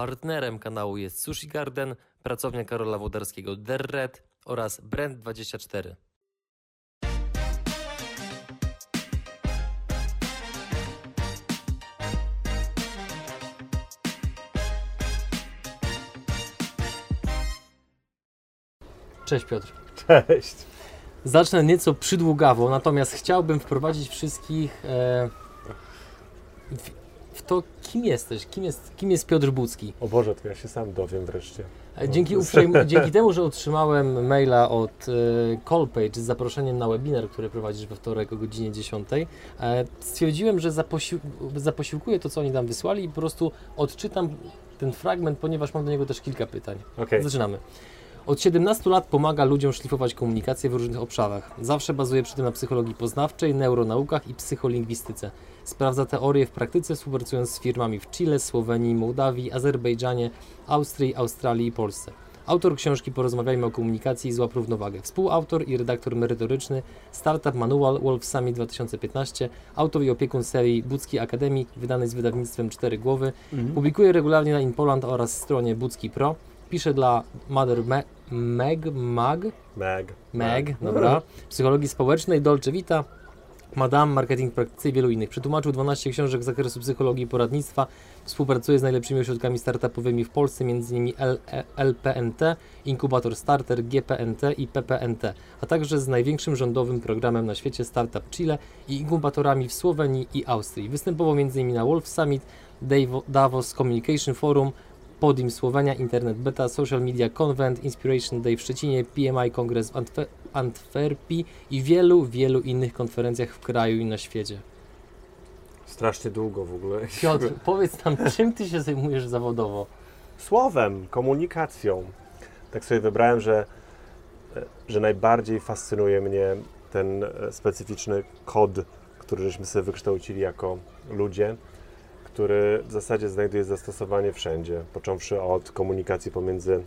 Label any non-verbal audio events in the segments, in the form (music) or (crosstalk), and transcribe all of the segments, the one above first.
Partnerem kanału jest Sushi Garden, pracownia Karola Wodarskiego Derred oraz Brand24. Cześć Piotr. Cześć. Zacznę nieco przydługawo, natomiast chciałbym wprowadzić wszystkich e, w, w to, kim jesteś, kim jest, kim jest Piotr Bucki. O Boże, to ja się sam dowiem wreszcie. E, Dzięki, uprzejm- (laughs) dzięki temu, że otrzymałem maila od e, Callpage z zaproszeniem na webinar, który prowadzisz we wtorek o godzinie 10, e, stwierdziłem, że zaposił- zaposiłkuję to, co oni tam wysłali i po prostu odczytam ten fragment, ponieważ mam do niego też kilka pytań. Okej. Zaczynamy. Od 17 lat pomaga ludziom szlifować komunikację w różnych obszarach. Zawsze bazuje przy tym na psychologii poznawczej, neuronaukach i psycholingwistyce. Sprawdza teorie w praktyce, współpracując z firmami w Chile, Słowenii, Mołdawii, Azerbejdżanie, Austrii, Australii i Polsce. Autor książki Porozmawiajmy o komunikacji i złap równowagę. Współautor i redaktor merytoryczny Startup Manual Wolf Summit 2015, autor i opiekun serii Bucki Akademii, wydanej z wydawnictwem Cztery Głowy. Publikuje regularnie na InPoland oraz stronie Bucki Pro. Pisze dla Mother Me- Meg, Mag, Meg. Meg, dobra, psychologii społecznej, Dolce Vita, Madame, marketing praktycy i wielu innych. Przetłumaczył 12 książek z zakresu psychologii i poradnictwa. Współpracuje z najlepszymi ośrodkami startupowymi w Polsce, m.in. E- LPNT, Inkubator Starter, GPNT i PPNT, a także z największym rządowym programem na świecie Startup Chile i inkubatorami w Słowenii i Austrii. Występował m.in. na Wolf Summit, Davo- Davos Communication Forum, Podium Słowenia, Internet Beta, Social Media Convent, Inspiration Day w Szczecinie, PMI Kongres w Antwe- Antwerpii i wielu, wielu innych konferencjach w kraju i na świecie. Strasznie długo w ogóle. Piotr, (laughs) powiedz nam, czym ty się zajmujesz zawodowo? Słowem, komunikacją. Tak sobie wybrałem, że, że najbardziej fascynuje mnie ten e, specyficzny kod, który żeśmy sobie wykształcili jako ludzie, który w zasadzie znajduje zastosowanie wszędzie, począwszy od komunikacji pomiędzy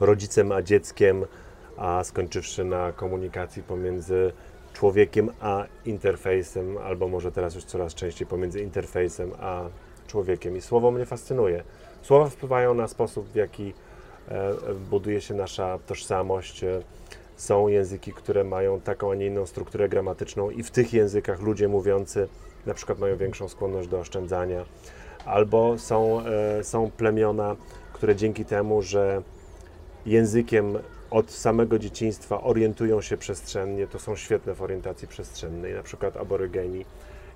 rodzicem a dzieckiem, a skończywszy na komunikacji pomiędzy człowiekiem a interfejsem, albo może teraz już coraz częściej pomiędzy interfejsem a człowiekiem. I słowo mnie fascynuje. Słowa wpływają na sposób, w jaki e, buduje się nasza tożsamość. E, Są języki, które mają taką, a nie inną strukturę gramatyczną, i w tych językach ludzie mówiący na przykład mają większą skłonność do oszczędzania, albo są, e, są plemiona, które dzięki temu, że językiem od samego dzieciństwa orientują się przestrzennie, to są świetne w orientacji przestrzennej, na przykład aborygeni.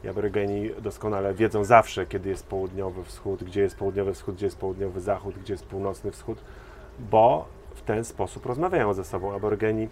I aborygeni doskonale wiedzą zawsze, kiedy jest południowy wschód, gdzie jest południowy wschód, gdzie jest południowy zachód, gdzie jest północny wschód, bo w ten sposób rozmawiają ze sobą. Aborygeni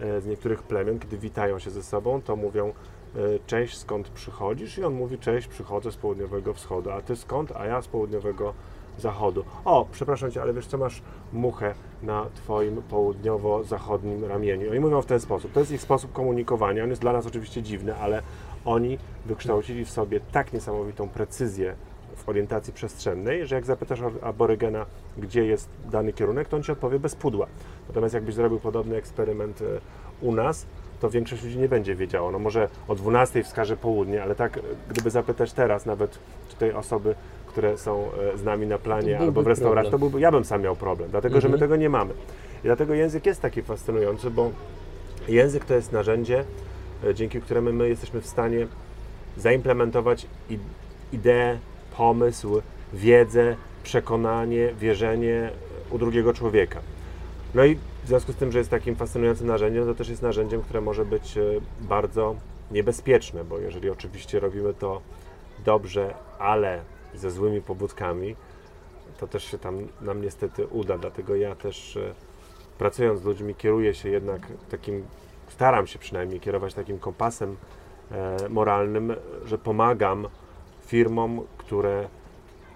e, z niektórych plemion, kiedy witają się ze sobą, to mówią e, cześć, skąd przychodzisz? I on mówi cześć, przychodzę z południowego wschodu, a ty skąd? A ja z południowego zachodu. O, przepraszam cię, ale wiesz co, masz muchę na twoim południowo-zachodnim ramieniu. Oni mówią w ten sposób. To jest ich sposób komunikowania. On jest dla nas oczywiście dziwny, ale oni wykształcili w sobie tak niesamowitą precyzję w orientacji przestrzennej, że jak zapytasz aborygena, gdzie jest dany kierunek, to on ci odpowie bez pudła. Natomiast jakbyś zrobił podobny eksperyment e, u nas, to większość ludzi nie będzie wiedziała. No może o 12 wskaże południe, ale tak, e, gdyby zapytać teraz nawet tutaj osoby, które są e, z nami na planie albo w restauracji, to byłby, ja bym sam miał problem, dlatego że my Mhm. tego nie mamy. I dlatego język jest taki fascynujący, bo język to jest narzędzie, e, dzięki któremu my jesteśmy w stanie zaimplementować ideę, pomysł, wiedzę, przekonanie, wierzenie u drugiego człowieka. No i w związku z tym, że jest takim fascynującym narzędziem, to też jest narzędziem, które może być e, bardzo niebezpieczne, bo jeżeli oczywiście robimy to dobrze, ale ze złymi pobudkami, to też się tam nam niestety uda. Dlatego ja też e, pracując z ludźmi kieruję się jednak takim, staram się przynajmniej kierować takim kompasem e, moralnym, że pomagam firmom, które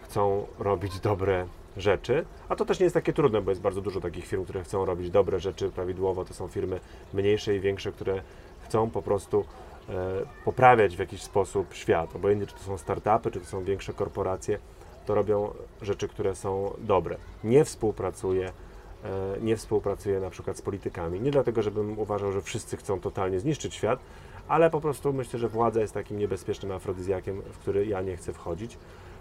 chcą robić dobre rzeczy, a to też nie jest takie trudne, bo jest bardzo dużo takich firm, które chcą robić dobre rzeczy prawidłowo. To są firmy mniejsze i większe, które chcą po prostu poprawiać w jakiś sposób świat. Obojętnie, czy to są startupy, czy to są większe korporacje, to robią rzeczy, które są dobre. Nie współpracuję, e, nie współpracuję na przykład z politykami. Nie dlatego, żebym uważał, że wszyscy chcą totalnie zniszczyć świat, ale po prostu myślę, że władza jest takim niebezpiecznym afrodyzjakiem, w który ja nie chcę wchodzić.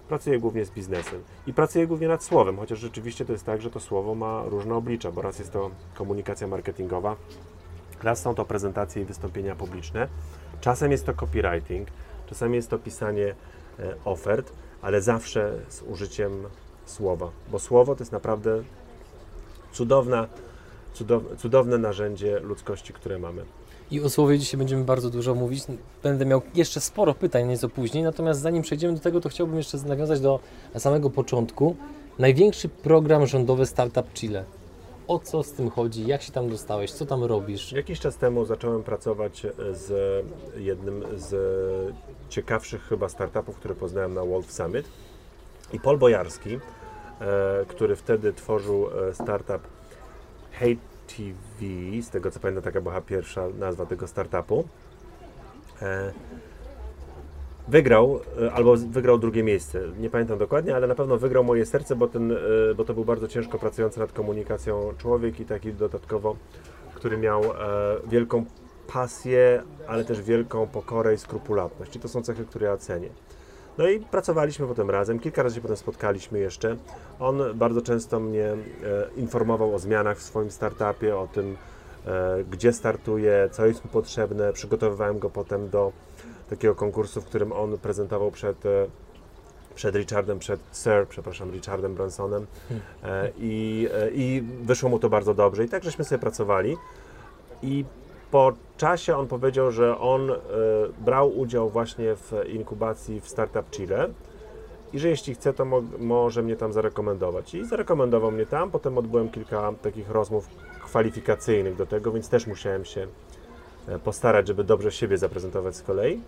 pracuję głównie z biznesem i pracuję głównie nad słowem, chociaż rzeczywiście to jest tak, że to słowo ma różne oblicza, bo raz jest to komunikacja marketingowa, raz są to prezentacje i wystąpienia publiczne, czasem jest to copywriting, czasami jest to pisanie e, ofert, ale zawsze z użyciem słowa, bo słowo to jest naprawdę cudowna, cudow, cudowne narzędzie ludzkości, które mamy. I o słowie dzisiaj będziemy bardzo dużo mówić. Będę miał jeszcze sporo pytań nieco później, natomiast zanim przejdziemy do tego, to chciałbym jeszcze nawiązać do samego początku. Największy program rządowy Startup Chile. O co z tym chodzi? Jak się tam dostałeś? Co tam robisz? Jakiś czas temu zacząłem pracować z jednym z ciekawszych chyba startupów, które poznałem na Wolf Summit. I Paul Bojarski, e, który wtedy tworzył e, startup Hate TV, z tego co pamiętam, taka była pierwsza nazwa tego startupu. E, wygrał, albo wygrał drugie miejsce. Nie pamiętam dokładnie, ale na pewno wygrał moje serce, bo, ten, bo to był bardzo ciężko pracujący nad komunikacją człowiek i taki dodatkowo, który miał wielką pasję, ale też wielką pokorę i skrupulatność. I to są cechy, które ja cenię. No i pracowaliśmy potem razem, kilka razy się potem spotkaliśmy jeszcze. On bardzo często mnie e, informował o zmianach w swoim startupie, o tym, e, gdzie startuje, co jest mu potrzebne. Przygotowywałem go potem do takiego konkursu, w którym on prezentował przed, e, przed Richardem, przed Sir, przepraszam, Richardem Bransonem e, i, e, i wyszło mu to bardzo dobrze. I tak żeśmy sobie pracowali. I po czasie on powiedział, że on brał udział właśnie w inkubacji w Startup Chile i że jeśli chce, to mo może mnie tam zarekomendować. I zarekomendował mnie tam, potem odbyłem kilka takich rozmów kwalifikacyjnych do tego, więc też musiałem się postarać, żeby dobrze siebie zaprezentować z kolei.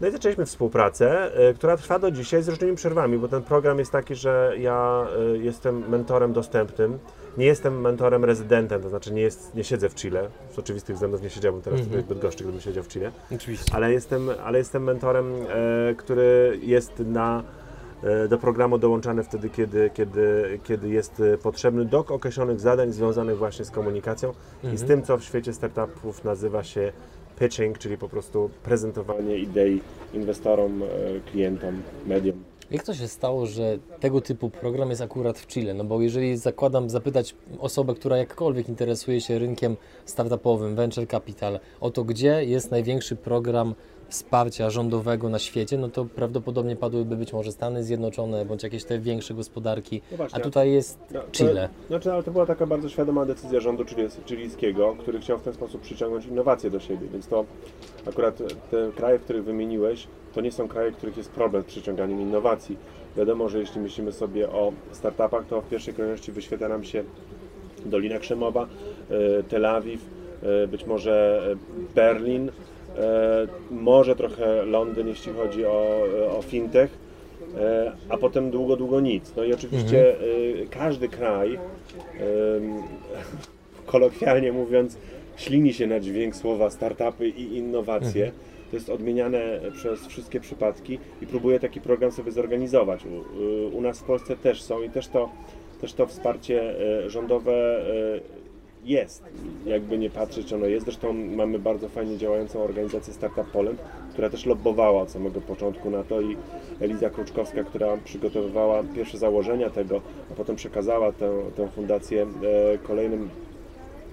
No i zaczęliśmy współpracę, y, która trwa do dzisiaj z różnymi przerwami, bo ten program jest taki, że ja y, jestem mentorem dostępnym. Nie jestem mentorem rezydentem, to znaczy nie, jest, nie siedzę w Chile. Z oczywistych względów nie siedziałbym teraz mm -hmm. tutaj w Bydgoszczy, gdybym siedział w Chile. Oczywiście. Ale jestem, ale jestem mentorem, e, który jest na, e, do programu dołączany wtedy, kiedy, kiedy, kiedy jest potrzebny do określonych zadań związanych właśnie z komunikacją -hmm. i z mhm. tym, co w świecie startupów nazywa się pitching, czyli po prostu prezentowanie idei inwestorom, e, klientom, mediom. Jak to się stało, że tego typu program jest akurat w Chile? No bo jeżeli zakładam zapytać osobę, która jakkolwiek interesuje się rynkiem startupowym, venture capital, o to gdzie jest największy program wsparcia rządowego na świecie, no to prawdopodobnie padłyby być może Stany Zjednoczone bądź jakieś te większe gospodarki, no właśnie, a tutaj jest no, Chile. To, znaczy, ale to była taka bardzo świadoma decyzja rządu chilijskiego, który chciał w ten sposób przyciągnąć innowacje do siebie, więc to akurat te kraje, w których wymieniłeś, to nie są kraje, w których jest problem z przyciąganiem innowacji. Wiadomo, że jeśli myślimy sobie o startupach, to w pierwszej kolejności wyświetla nam się Dolina Krzemowa, e, Tel Awiw, e, być może Berlin, E, może trochę Londyn, jeśli chodzi o, o fintech, e, a potem długo, długo nic. No i oczywiście mhm. E, każdy kraj, (laughs) kolokwialnie mówiąc, ślini się na dźwięk słowa startupy i innowacje. Mhm. To jest odmieniane przez wszystkie przypadki i próbuje taki program sobie zorganizować. U, u nas w Polsce też są i też to, też to wsparcie rządowe jest, jakby nie patrzeć, ono jest. Zresztą mamy bardzo fajnie działającą organizację Startup Poland, która też lobbowała od samego początku na to i Eliza Kruczkowska, która przygotowywała pierwsze założenia tego, a potem przekazała tę, tę fundację e, kolejnym,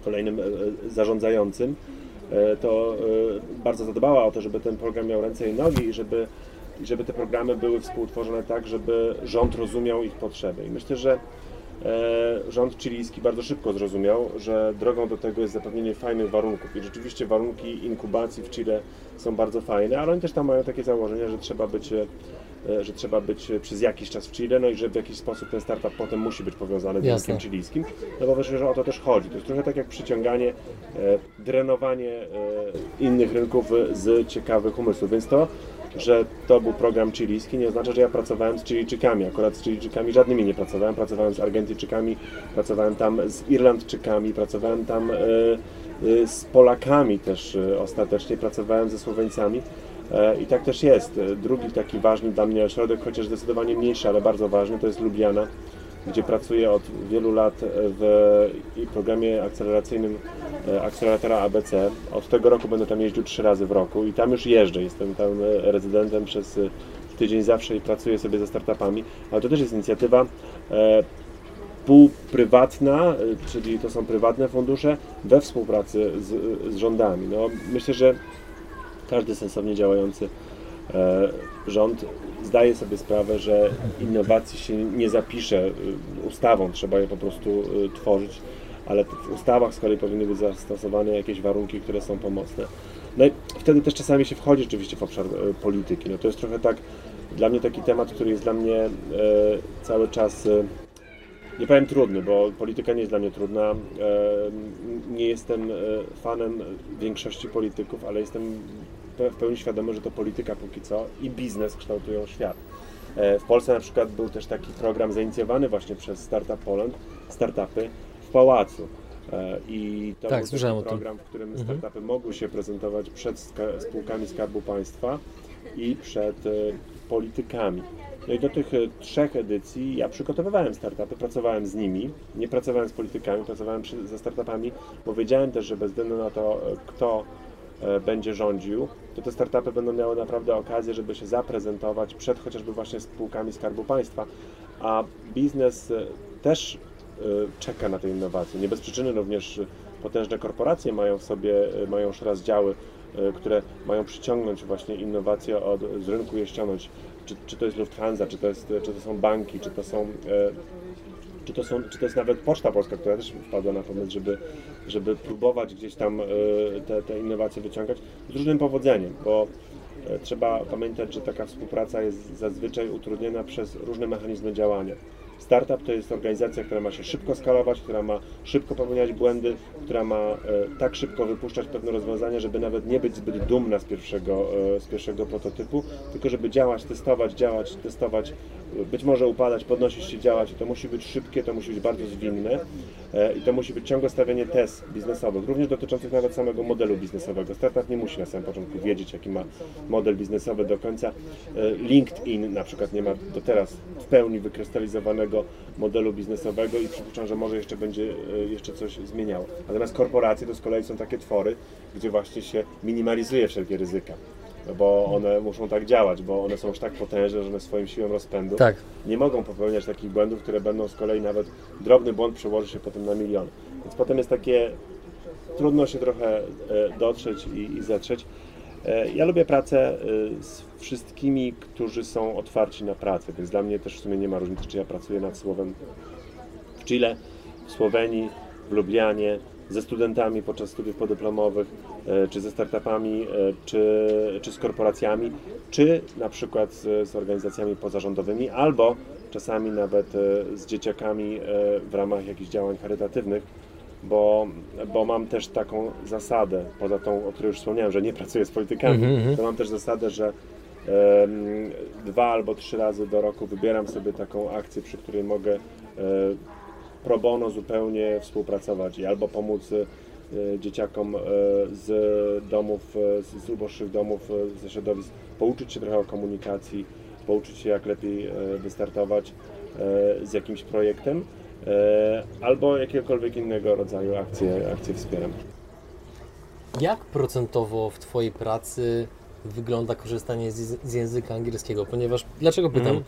kolejnym e, zarządzającym, e, to bardzo zadbała o to, żeby ten program miał ręce i nogi i żeby, żeby te programy były współtworzone tak, żeby rząd rozumiał ich potrzeby. I myślę, że rząd chilijski bardzo szybko zrozumiał, że drogą do tego jest zapewnienie fajnych warunków. I rzeczywiście warunki inkubacji w Chile są bardzo fajne, ale oni też tam mają takie założenia, że trzeba być e, że trzeba być przez jakiś czas w Chile, no i że w jakiś sposób ten startup potem musi być powiązany z rynkiem chilijskim, no bo myślę, że o to też chodzi. To jest trochę tak jak przyciąganie, e, drenowanie innych rynków z ciekawych umysłów, więc to że to był program chilijski, nie oznacza, że ja pracowałem z Chilijczykami. Akurat z Chilijczykami żadnymi nie pracowałem. Pracowałem z Argentyjczykami, pracowałem tam z Irlandczykami, pracowałem tam e, e, z Polakami też e, ostatecznie, pracowałem ze Słoweńcami. I tak też jest. Drugi taki ważny dla mnie ośrodek, chociaż zdecydowanie mniejszy, ale bardzo ważny, to jest Lubliana gdzie pracuję od wielu lat w programie akceleracyjnym e, akceleratora ABC. Od tego roku będę tam jeździł trzy razy w roku i tam już jeżdżę. Jestem tam rezydentem przez, tydzień zawsze i pracuję sobie ze startupami, ale to też jest inicjatywa e, półprywatna, e, czyli to są prywatne fundusze we współpracy z, z rządami. No, myślę, że każdy sensownie działający e, rząd zdaje sobie sprawę, że innowacji się nie zapisze e, ustawą, trzeba je po prostu e, tworzyć, ale w ustawach z kolei powinny być zastosowane jakieś warunki, które są pomocne. No i wtedy też czasami się wchodzi rzeczywiście w obszar e, polityki. No to jest trochę tak, dla mnie taki temat, który jest dla mnie cały czas, nie powiem trudny, bo polityka nie jest dla mnie trudna. Nie jestem fanem większości polityków, ale jestem w pełni świadomy, że to polityka póki co i biznes kształtują świat. E, W Polsce na przykład był też taki program zainicjowany właśnie przez Startup Poland, startupy w pałacu. E, I to Tak, był taki program, w którym Mhm. startupy mogły się prezentować przed spółkami Skarbu Państwa i przed e, politykami. No i do tych trzech edycji ja przygotowywałem startupy, pracowałem z nimi, nie pracowałem z politykami, pracowałem przy, ze startupami, bo wiedziałem też, że bez względu na to, kto będzie rządził, to te startupy będą miały naprawdę okazję, żeby się zaprezentować przed chociażby właśnie spółkami Skarbu Państwa, a biznes e, też e, czeka na te innowacje. Nie bez przyczyny również e, potężne korporacje mają w sobie, e, mają już raz działy, e, które mają przyciągnąć właśnie innowacje od, z rynku je ściągnąć. Czy, czy to jest Lufthansa, czy to, jest, czy to są banki, czy to są, e, czy to są, czy to jest nawet Poczta Polska, która też wpadła na pomysł, żeby, żeby próbować gdzieś tam e, te, te innowacje wyciągać z różnym powodzeniem, bo e, trzeba pamiętać, że taka współpraca jest zazwyczaj utrudniona przez różne mechanizmy działania. Startup to jest organizacja, która ma się szybko skalować, która ma szybko popełniać błędy, która ma e, tak szybko wypuszczać pewne rozwiązania, żeby nawet nie być zbyt dumna z pierwszego, e, z pierwszego prototypu, tylko żeby działać, testować, działać, testować, być może upadać, podnosić się, działać. I to musi być szybkie, to musi być bardzo zwinne e, i to musi być ciągłe stawianie test biznesowych, również dotyczących nawet samego modelu biznesowego. Startup nie musi na samym początku wiedzieć, jaki ma model biznesowy do końca. E, LinkedIn na przykład nie ma do teraz w pełni wykrystalizowanego modelu biznesowego i przypuszczam, że może jeszcze będzie e, jeszcze coś zmieniało. Natomiast korporacje to z kolei są takie twory, gdzie właśnie się minimalizuje wszelkie ryzyka. No bo one muszą tak działać, bo one są już tak potężne, że one swoim siłą rozpędu Tak. nie mogą popełniać takich błędów, które będą z kolei nawet drobny błąd przełoży się potem na miliony. Więc potem jest takie trudno się trochę e, dotrzeć i, i zetrzeć. E, Ja lubię pracę e, z wszystkimi, którzy są otwarci na pracę, więc dla mnie też w sumie nie ma różnicy, czy ja pracuję nad słowem w Chile, w Słowenii, w Lublianie, ze studentami podczas studiów podyplomowych, e, czy ze startupami, e, czy, czy z korporacjami, czy na przykład z, z organizacjami pozarządowymi, albo czasami nawet e, z dzieciakami w ramach jakichś działań charytatywnych, bo, bo mam też taką zasadę, poza tą, o której już wspomniałem, że nie pracuję z politykami, Mhm, mhm. to mam też zasadę, że dwa albo trzy razy do roku wybieram sobie taką akcję, przy której mogę pro bono zupełnie współpracować i albo pomóc e, dzieciakom e, z domów, e, z uboższych domów, ze środowisk, pouczyć się trochę o komunikacji, pouczyć się jak lepiej wystartować z jakimś projektem, albo jakiegokolwiek innego rodzaju akcje, akcje wspieram. Jak procentowo w Twojej pracy wygląda korzystanie z, z języka angielskiego? Ponieważ, dlaczego pytam? E,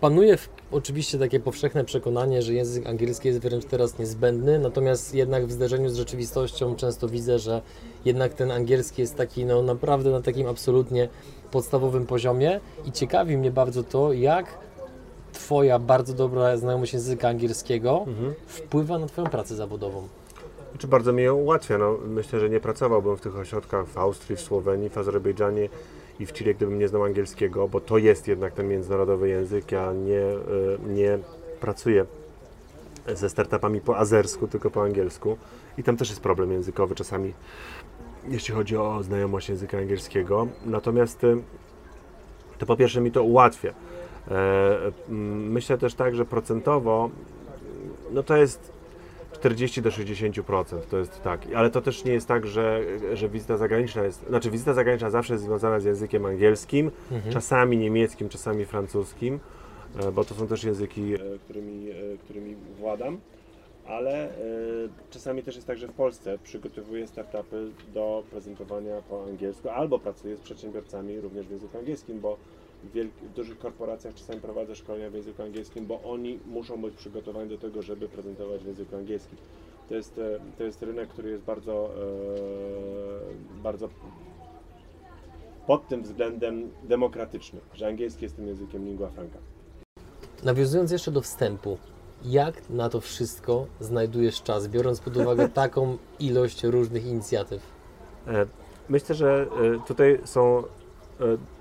Panuje w, oczywiście takie powszechne przekonanie, że język angielski jest wręcz teraz niezbędny, natomiast jednak w zderzeniu z rzeczywistością często widzę, że jednak ten angielski jest taki no naprawdę na takim absolutnie podstawowym poziomie i ciekawi mnie bardzo to, jak Twoja bardzo dobra znajomość języka angielskiego Mhm. wpływa na Twoją pracę zawodową. Czy bardzo mi ją ułatwia. No, myślę, że nie pracowałbym w tych ośrodkach w Austrii, w Słowenii, w Azerbejdżanie i w Chile, gdybym nie znał angielskiego, bo to jest jednak ten międzynarodowy język. Ja nie, e, nie pracuję ze startupami po azersku, tylko po angielsku. I tam też jest problem językowy czasami, jeśli chodzi o znajomość języka angielskiego. Natomiast e, to po pierwsze mi to ułatwia. E, Myślę też tak, że procentowo no to jest 40 do 60% to jest tak, ale to też nie jest tak, że, że wizyta zagraniczna jest, znaczy wizyta zagraniczna zawsze jest związana z językiem angielskim, Mhm. czasami niemieckim, czasami francuskim, e, bo to są też języki, e, którymi, e, którymi władam, ale czasami też jest tak, że w Polsce przygotowuję startupy do prezentowania po angielsku albo pracuję z przedsiębiorcami również w języku angielskim, bo w, dużych korporacjach czasami prowadzę szkolenia w języku angielskim, bo oni muszą być przygotowani do tego, żeby prezentować w języku angielskim. To jest, e, to jest rynek, który jest bardzo, e, bardzo pod tym względem demokratyczny, że angielski jest tym językiem lingua franca. Nawiązując jeszcze do wstępu, jak na to wszystko znajdujesz czas, biorąc pod uwagę (laughs) taką ilość różnych inicjatyw? E, Myślę, że tutaj są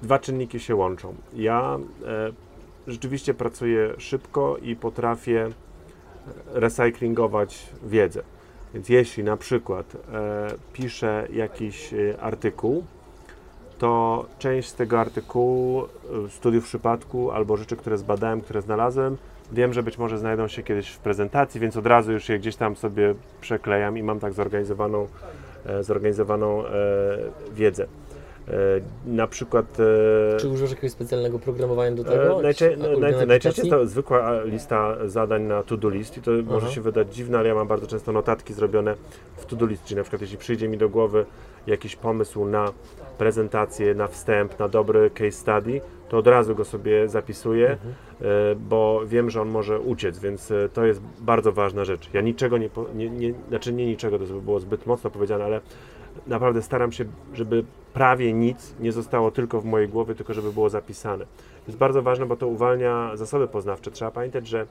dwa czynniki się łączą. Ja e, rzeczywiście pracuję szybko i potrafię recyklingować wiedzę. Więc jeśli na przykład e, piszę jakiś e, artykuł, to część z tego artykułu, e, studiów przypadku albo rzeczy, które zbadałem, które znalazłem, wiem, że być może znajdą się kiedyś w prezentacji, więc od razu już je gdzieś tam sobie przeklejam i mam tak zorganizowaną, e, zorganizowaną e, wiedzę. E, na przykład e, Czy używasz jakiegoś specjalnego programowania do E, tego? Najczę- naj- najczęściej to zwykła lista zadań na to-do list i to może Aha. się wydać dziwne, ale ja mam bardzo często notatki zrobione w to-do list, czyli na przykład jeśli przyjdzie mi do głowy jakiś pomysł na prezentację, na wstęp, na dobry case study, to od razu go sobie zapisuję, Mhm. bo wiem, że on może uciec, więc to jest bardzo ważna rzecz. Ja niczego nie, nie, nie znaczy nie niczego, to by było zbyt mocno powiedziane, ale naprawdę staram się, żeby prawie nic nie zostało tylko w mojej głowie, tylko żeby było zapisane. To jest bardzo ważne, bo to uwalnia zasoby poznawcze. Trzeba pamiętać, że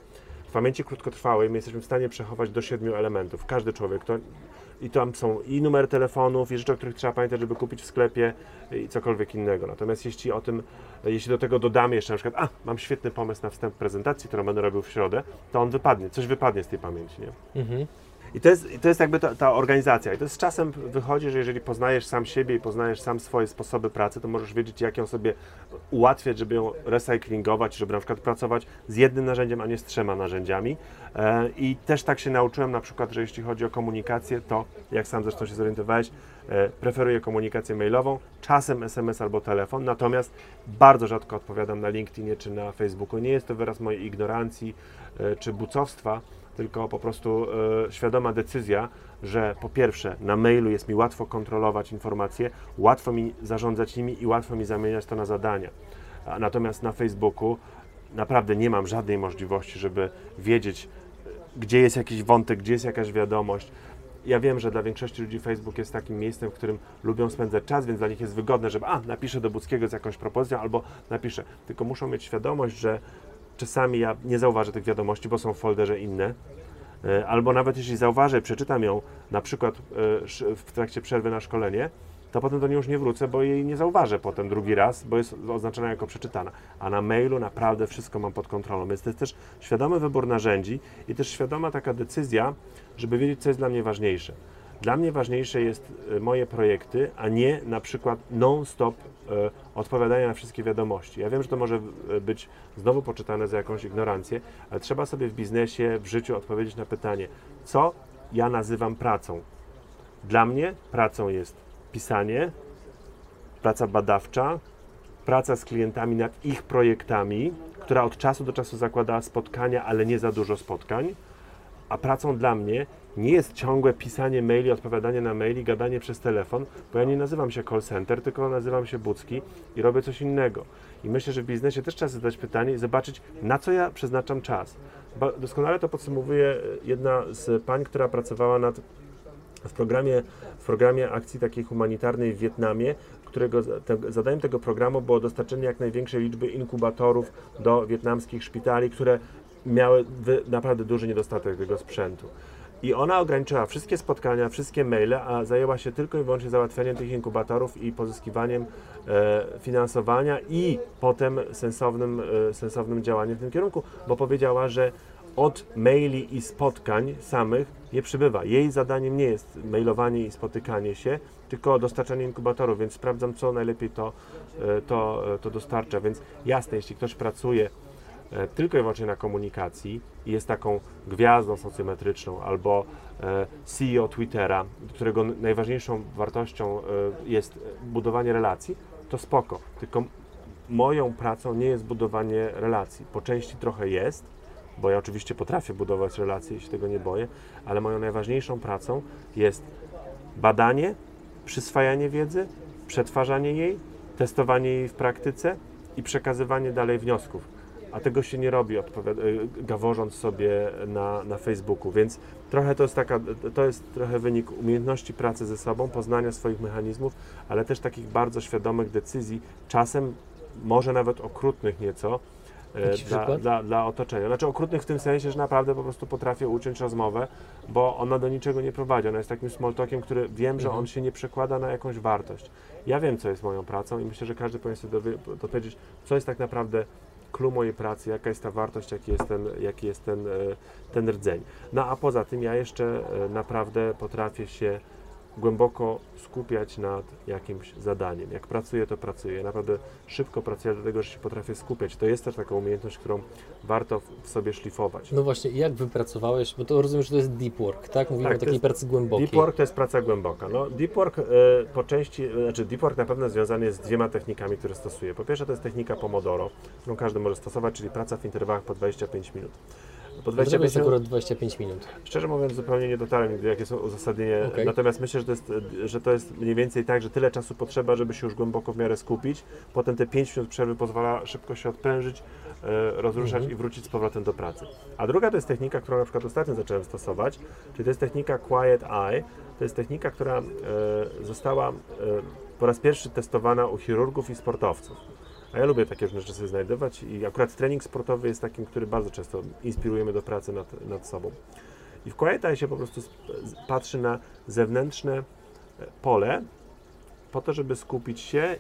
w pamięci krótkotrwałej my jesteśmy w stanie przechować do siedmiu elementów. Każdy człowiek. To, I tam są i numer telefonów, i rzeczy, o których trzeba pamiętać, żeby kupić w sklepie i cokolwiek innego. Natomiast jeśli o tym, jeśli do tego dodamy jeszcze na przykład, a, mam świetny pomysł na wstęp prezentacji, którą będę robił w środę, to on wypadnie, coś wypadnie z tej pamięci, nie? Mhm. I to jest, to jest jakby ta, ta organizacja. I to z czasem wychodzi, że jeżeli poznajesz sam siebie i poznajesz sam swoje sposoby pracy, to możesz wiedzieć, jak ją sobie ułatwiać, żeby ją recyklingować, żeby na przykład pracować z jednym narzędziem, a nie z trzema narzędziami. E, I też tak się nauczyłem na przykład, że jeśli chodzi o komunikację, to jak sam zresztą się zorientowałeś, e, preferuję komunikację mailową, czasem SMS albo telefon, natomiast bardzo rzadko odpowiadam na LinkedInie czy na Facebooku. Nie jest to wyraz mojej ignorancji e, czy bucowstwa, tylko po prostu e, świadoma decyzja, że po pierwsze na mailu jest mi łatwo kontrolować informacje, łatwo mi zarządzać nimi i łatwo mi zamieniać to na zadania. A natomiast na Facebooku naprawdę nie mam żadnej możliwości, żeby wiedzieć, e, gdzie jest jakiś wątek, gdzie jest jakaś wiadomość. Ja wiem, że dla większości ludzi Facebook jest takim miejscem, w którym lubią spędzać czas, więc dla nich jest wygodne, żeby a, napiszę do Budzkiego z jakąś propozycją albo napiszę. Tylko muszą mieć świadomość, że czasami ja nie zauważę tych wiadomości, bo są w folderze inne. E, Albo nawet jeśli zauważę, przeczytam ją na przykład e, w trakcie przerwy na szkolenie, to potem do niej już nie wrócę, bo jej nie zauważę potem drugi raz, bo jest oznaczona jako przeczytana. A na mailu naprawdę wszystko mam pod kontrolą. Więc to jest też świadomy wybór narzędzi i też świadoma taka decyzja, żeby wiedzieć, co jest dla mnie ważniejsze. Dla mnie ważniejsze jest e, moje projekty, a nie na przykład non-stop e, odpowiadanie na wszystkie wiadomości. Ja wiem, że to może e, być znowu poczytane za jakąś ignorancję, ale trzeba sobie w biznesie, w życiu odpowiedzieć na pytanie, co ja nazywam pracą. Dla mnie pracą jest pisanie, praca badawcza, praca z klientami nad ich projektami, która od czasu do czasu zakłada spotkania, ale nie za dużo spotkań. A pracą dla mnie nie jest ciągłe pisanie maili, odpowiadanie na maili, gadanie przez telefon, bo ja nie nazywam się call center, tylko nazywam się Bucki i robię coś innego. I myślę, że w biznesie też trzeba zadać pytanie i zobaczyć, na co ja przeznaczam czas. Bo doskonale to podsumowuje jedna z pań, która pracowała nad w programie, w programie akcji takiej humanitarnej w Wietnamie, którego te, zadaniem tego programu było dostarczenie jak największej liczby inkubatorów do wietnamskich szpitali, które miały naprawdę duży niedostatek tego sprzętu. I ona ograniczyła wszystkie spotkania, wszystkie maile, a zajęła się tylko i wyłącznie załatwianiem tych inkubatorów i pozyskiwaniem e, finansowania i potem sensownym, e, sensownym działaniem w tym kierunku, bo powiedziała, że od maili i spotkań samych nie przybywa. Jej zadaniem nie jest mailowanie i spotykanie się, tylko dostarczanie inkubatorów, więc sprawdzam, co najlepiej to, e, to, e, to dostarcza. Więc jasne, jeśli ktoś pracuje tylko i wyłącznie na komunikacji i jest taką gwiazdą socjometryczną albo e, CEO Twittera, którego najważniejszą wartością e, jest budowanie relacji, to spoko. Tylko moją pracą nie jest budowanie relacji. Po części trochę jest, bo ja oczywiście potrafię budować relacje i się tego nie boję, ale moją najważniejszą pracą jest badanie, przyswajanie wiedzy, przetwarzanie jej, testowanie jej w praktyce i przekazywanie dalej wniosków. A tego się nie robi, y, gaworząc sobie na, na Facebooku, więc trochę to jest taka, to jest trochę wynik umiejętności pracy ze sobą, poznania swoich mechanizmów, ale też takich bardzo świadomych decyzji, czasem może nawet okrutnych nieco, Jakiś dla, dla, dla otoczenia. Znaczy okrutnych w tym sensie, że naprawdę po prostu potrafię uciąć rozmowę, bo ona do niczego nie prowadzi. Ona jest takim small talkiem, który wiem, że Mhm. on się nie przekłada na jakąś wartość. Ja wiem, co jest moją pracą i myślę, że każdy powinien sobie dowie- dowiedzieć, co jest tak naprawdę clue mojej pracy, jaka jest ta wartość, jaki jest ten, jaki jest ten, e, ten rdzeń. No a poza tym ja jeszcze e, naprawdę potrafię się głęboko skupiać nad jakimś zadaniem. Jak pracuję, to pracuję. Naprawdę szybko pracuję, dlatego że się potrafię skupiać. To jest też taka umiejętność, którą warto w- sobie szlifować. No właśnie, jak wypracowałeś, bo to rozumiem, że to jest deep work, tak? Mówimy Tak, o takiej pracy głębokiej. Deep work to jest praca głęboka. No, deep work e, po części, znaczy deep work na pewno związany jest z dwiema technikami, które stosuję. Po pierwsze to jest technika Pomodoro, którą każdy może stosować, czyli praca w interwałach po 25 minut. Po Dlaczego 25 jest minut, akurat 25 minut? szczerze mówiąc, zupełnie nie dotarłem nigdy, jakie są uzasadnienie. Okej. Natomiast myślę, że to, jest, że to jest mniej więcej tak, że tyle czasu potrzeba, żeby się już głęboko w miarę skupić. Potem te 5 minut przerwy pozwala szybko się odprężyć, e, rozruszać Mhm. i wrócić z powrotem do pracy. A druga to jest technika, którą na przykład ostatnio zacząłem stosować, czyli to jest technika Quiet Eye. To jest technika, która e, została e, po raz pierwszy testowana u chirurgów i sportowców. A ja lubię takie rzeczy sobie znajdować i akurat trening sportowy jest takim, który bardzo często inspirujemy do pracy nad, nad sobą. I w Quiet się po prostu patrzy na zewnętrzne e, pole po to, żeby skupić się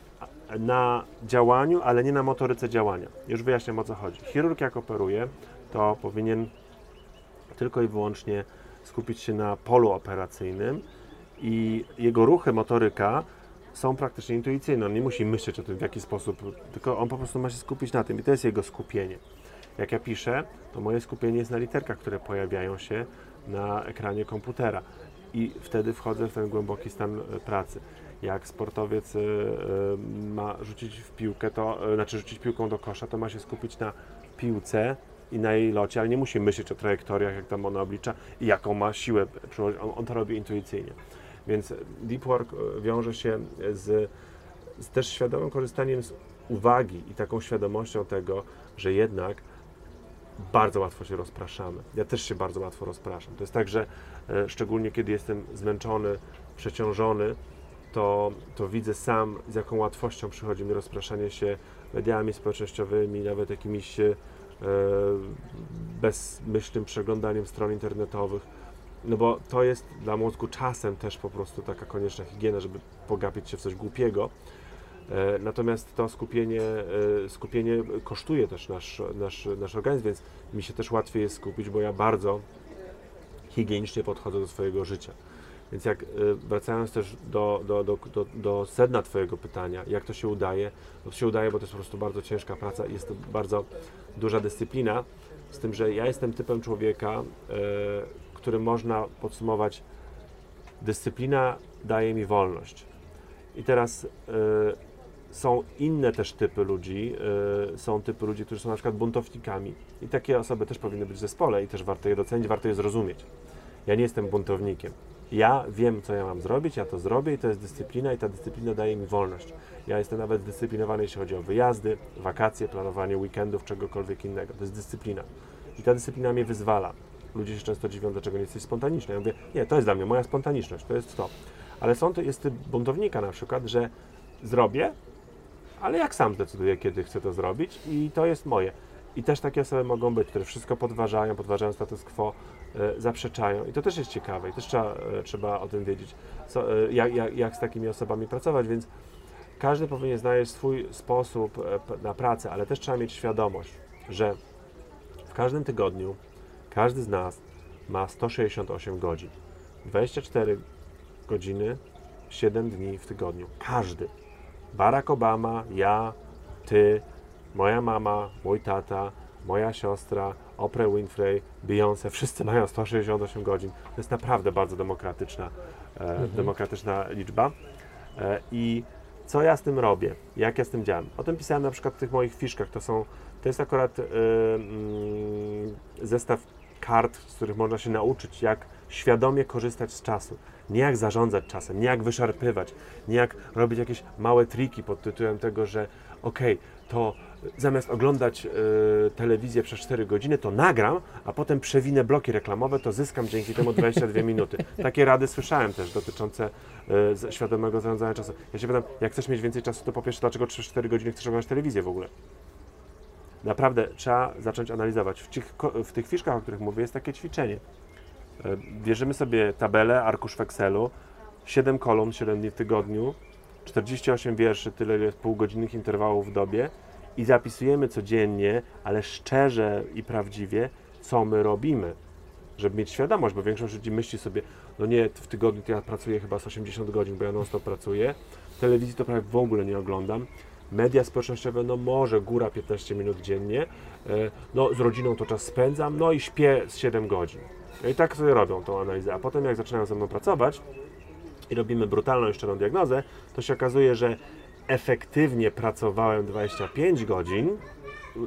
na działaniu, ale nie na motoryce działania. Już wyjaśniam o co chodzi. Chirurg jak operuje, to powinien tylko i wyłącznie skupić się na polu operacyjnym i jego ruchy, motoryka są praktycznie intuicyjne. On nie musi myśleć o tym, w jaki sposób, tylko on po prostu ma się skupić na tym i to jest jego skupienie. Jak ja piszę, to moje skupienie jest na literkach, które pojawiają się na ekranie komputera i wtedy wchodzę w ten głęboki stan e, pracy. Jak sportowiec e, e, ma rzucić w piłkę, to znaczy rzucić piłką do kosza, to ma się skupić na piłce i na jej locie, ale nie musi myśleć o trajektoriach, jak tam ona oblicza i jaką ma siłę. On, on to robi intuicyjnie. Więc deep work e, wiąże się z, z też świadomym korzystaniem z uwagi i taką świadomością tego, że jednak bardzo łatwo się rozpraszamy. Ja też się bardzo łatwo rozpraszam. To jest tak, że e, szczególnie kiedy jestem zmęczony, przeciążony, to, to widzę sam, z jaką łatwością przychodzi mi rozpraszanie się mediami społecznościowymi, nawet jakimiś e, bezmyślnym przeglądaniem stron internetowych. No bo to jest dla mózgu czasem też po prostu taka konieczna higiena, żeby pogapić się w coś głupiego. E, Natomiast to skupienie, e, skupienie kosztuje też nasz, nasz, nasz organizm, więc mi się też łatwiej jest skupić, bo ja bardzo higienicznie podchodzę do swojego życia. Więc jak e, wracając też do, do, do, do, do sedna Twojego pytania, jak to się udaje, to się udaje, bo to jest po prostu bardzo ciężka praca jest to bardzo duża dyscyplina, z tym, że ja jestem typem człowieka, który można podsumować dyscyplina daje mi wolność. I teraz e, są inne też typy ludzi, e, są typy ludzi, którzy są na przykład buntownikami i takie osoby też powinny być w zespole i też warto je docenić, warto je zrozumieć. Ja nie jestem buntownikiem. Ja wiem, co ja mam zrobić, ja to zrobię i to jest dyscyplina i ta dyscyplina daje mi wolność. Ja jestem nawet zdyscyplinowany, jeśli chodzi o wyjazdy, wakacje, planowanie weekendów, czegokolwiek innego. To jest dyscyplina. I ta dyscyplina mnie wyzwala. Ludzie się często dziwią, dlaczego nie jesteś spontaniczny. Ja mówię, nie, to jest dla mnie moja spontaniczność, to jest to. Ale są to, jest typ buntownika na przykład, że zrobię, ale jak sam zdecyduję, kiedy chcę to zrobić i to jest moje. I też takie osoby mogą być, które wszystko podważają, podważają status quo, e, zaprzeczają. I to też jest ciekawe i też trzeba, e, trzeba o tym wiedzieć, co, e, jak, jak, jak z takimi osobami pracować, więc każdy powinien znaleźć swój sposób na pracę, ale też trzeba mieć świadomość, że w każdym tygodniu każdy z nas ma 168 godzin. 24 godziny, 7 dni w tygodniu. Każdy. Barack Obama, ja, ty, moja mama, mój tata, moja siostra, Oprah Winfrey, Beyoncé, wszyscy mają 168 godzin. To jest naprawdę bardzo demokratyczna, e, demokratyczna liczba. E, I co ja z tym robię? Jak ja z tym działam? O tym pisałem na przykład w tych moich fiszkach. To są, to jest akurat e, mm, zestaw kart, z których można się nauczyć, jak świadomie korzystać z czasu. Nie jak zarządzać czasem, nie jak wyszarpywać, nie jak robić jakieś małe triki pod tytułem tego, że okej, to zamiast oglądać e, telewizję przez 4 godziny, to nagram, a potem przewinę bloki reklamowe, to zyskam dzięki temu 22 (laughs) minuty. Takie rady słyszałem też dotyczące z- świadomego zarządzania czasem. Ja się pytam, jak chcesz mieć więcej czasu, to po pierwsze, dlaczego przez 4 godziny chcesz oglądać telewizję w ogóle? Naprawdę trzeba zacząć analizować. W tych, w tych fiszkach, o których mówię, jest takie ćwiczenie. E, Bierzemy sobie tabelę, arkusz w Excelu, 7 kolumn, 7 dni w tygodniu, 48 wierszy, tyle jest półgodzinnych interwałów w dobie i zapisujemy codziennie, ale szczerze i prawdziwie, co my robimy. Żeby mieć świadomość, bo większość ludzi myśli sobie, no nie, w tygodniu to ja pracuję chyba z 80 godzin, bo ja non stop pracuję. Telewizji to prawie w ogóle nie oglądam. Media społecznościowe, no może góra 15 minut dziennie. E, No z rodziną to czas spędzam, no i śpię z 7 godzin. No I tak sobie robią tą analizę. A potem jak zaczynają ze mną pracować i robimy brutalną i szczerą diagnozę, to się okazuje, że efektywnie pracowałem 25 godzin,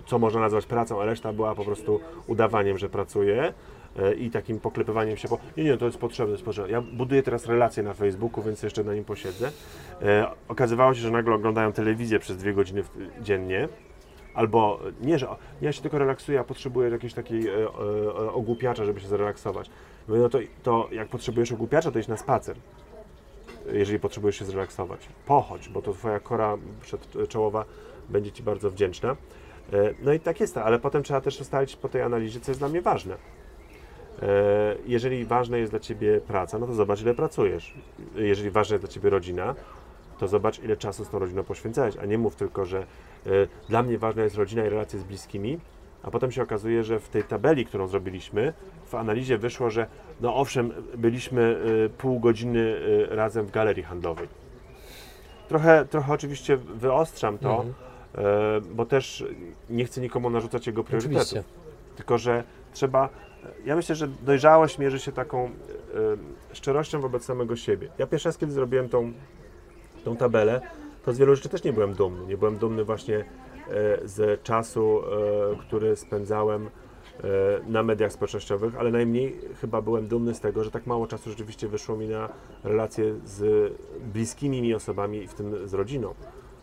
co można nazwać pracą, a reszta była po prostu udawaniem, że pracuję i takim poklepywaniem się po... Nie, nie, to jest potrzebne, jest potrzebne. Ja buduję teraz relacje na Facebooku, więc jeszcze na nim posiedzę. E, okazywało się, że nagle oglądają telewizję przez dwie godziny dziennie, albo nie, że ja się tylko relaksuję, a potrzebuję jakiegoś takiej e, e, ogłupiacza, żeby się zrelaksować. Mówię, no to, to jak potrzebujesz ogłupiacza, to idź na spacer jeżeli potrzebujesz się zrelaksować. Pochodź, bo to Twoja kora przedczołowa będzie Ci bardzo wdzięczna. E, No i tak jest, ale potem trzeba też ustalić po tej analizie, co jest dla mnie ważne. E, Jeżeli ważna jest dla Ciebie praca, no to zobacz, ile pracujesz. Jeżeli ważna jest dla Ciebie rodzina, to zobacz, ile czasu z tą rodziną poświęcałeś, a nie mów tylko, że e, dla mnie ważna jest rodzina i relacje z bliskimi, a potem się okazuje, że w tej tabeli, którą zrobiliśmy, w analizie wyszło, że no owszem, byliśmy y, pół godziny razem w galerii handlowej. Trochę, trochę oczywiście wyostrzam to, Mhm. e, bo też nie chcę nikomu narzucać jego priorytetów. Oczywiście. Tylko, że trzeba. Ja myślę, że dojrzałość mierzy się taką e, szczerością wobec samego siebie. Ja pierwszy raz, kiedy zrobiłem tą, tą tabelę, to z wielu rzeczy też nie byłem dumny. Nie byłem dumny właśnie e, z czasu, e, który spędzałem na mediach społecznościowych, ale najmniej chyba byłem dumny z tego, że tak mało czasu rzeczywiście wyszło mi na relacje z bliskimi mi osobami, w tym z rodziną.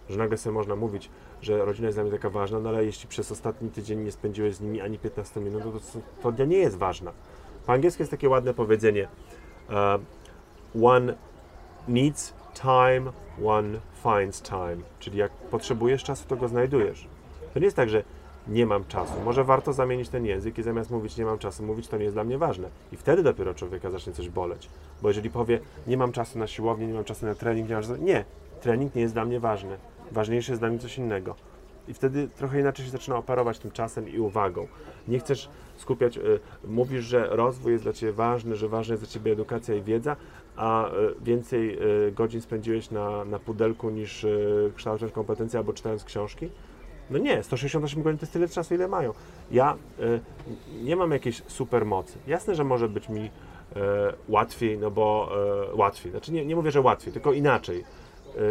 Że nagle sobie można mówić, że rodzina jest dla mnie taka ważna, no ale jeśli przez ostatni tydzień nie spędziłeś z nimi ani 15 minut, no to, to dla nie jest ważna. Po angielsku jest takie ładne powiedzenie uh, one needs time, one finds time. Czyli jak potrzebujesz czasu, to go znajdujesz. To nie jest tak, że nie mam czasu. Może warto zamienić ten język i zamiast mówić nie mam czasu, mówić to nie jest dla mnie ważne. I wtedy dopiero człowieka zacznie coś boleć. Bo jeżeli powie nie mam czasu na siłownię, nie mam czasu na trening, nie. Nie, trening nie jest dla mnie ważny. Ważniejsze jest dla mnie coś innego. I wtedy trochę inaczej się zaczyna operować tym czasem i uwagą. Nie chcesz skupiać, y, mówisz, że rozwój jest dla Ciebie ważny, że ważna jest dla Ciebie edukacja i wiedza, a y, więcej y, godzin spędziłeś na, na pudelku niż kształtując kompetencje albo czytając książki? No nie, 168 godzin to jest tyle czasu, ile mają. Ja nie mam jakiejś super mocy. Jasne, że może być mi łatwiej, no bo łatwiej, znaczy nie, nie mówię, że łatwiej, tylko inaczej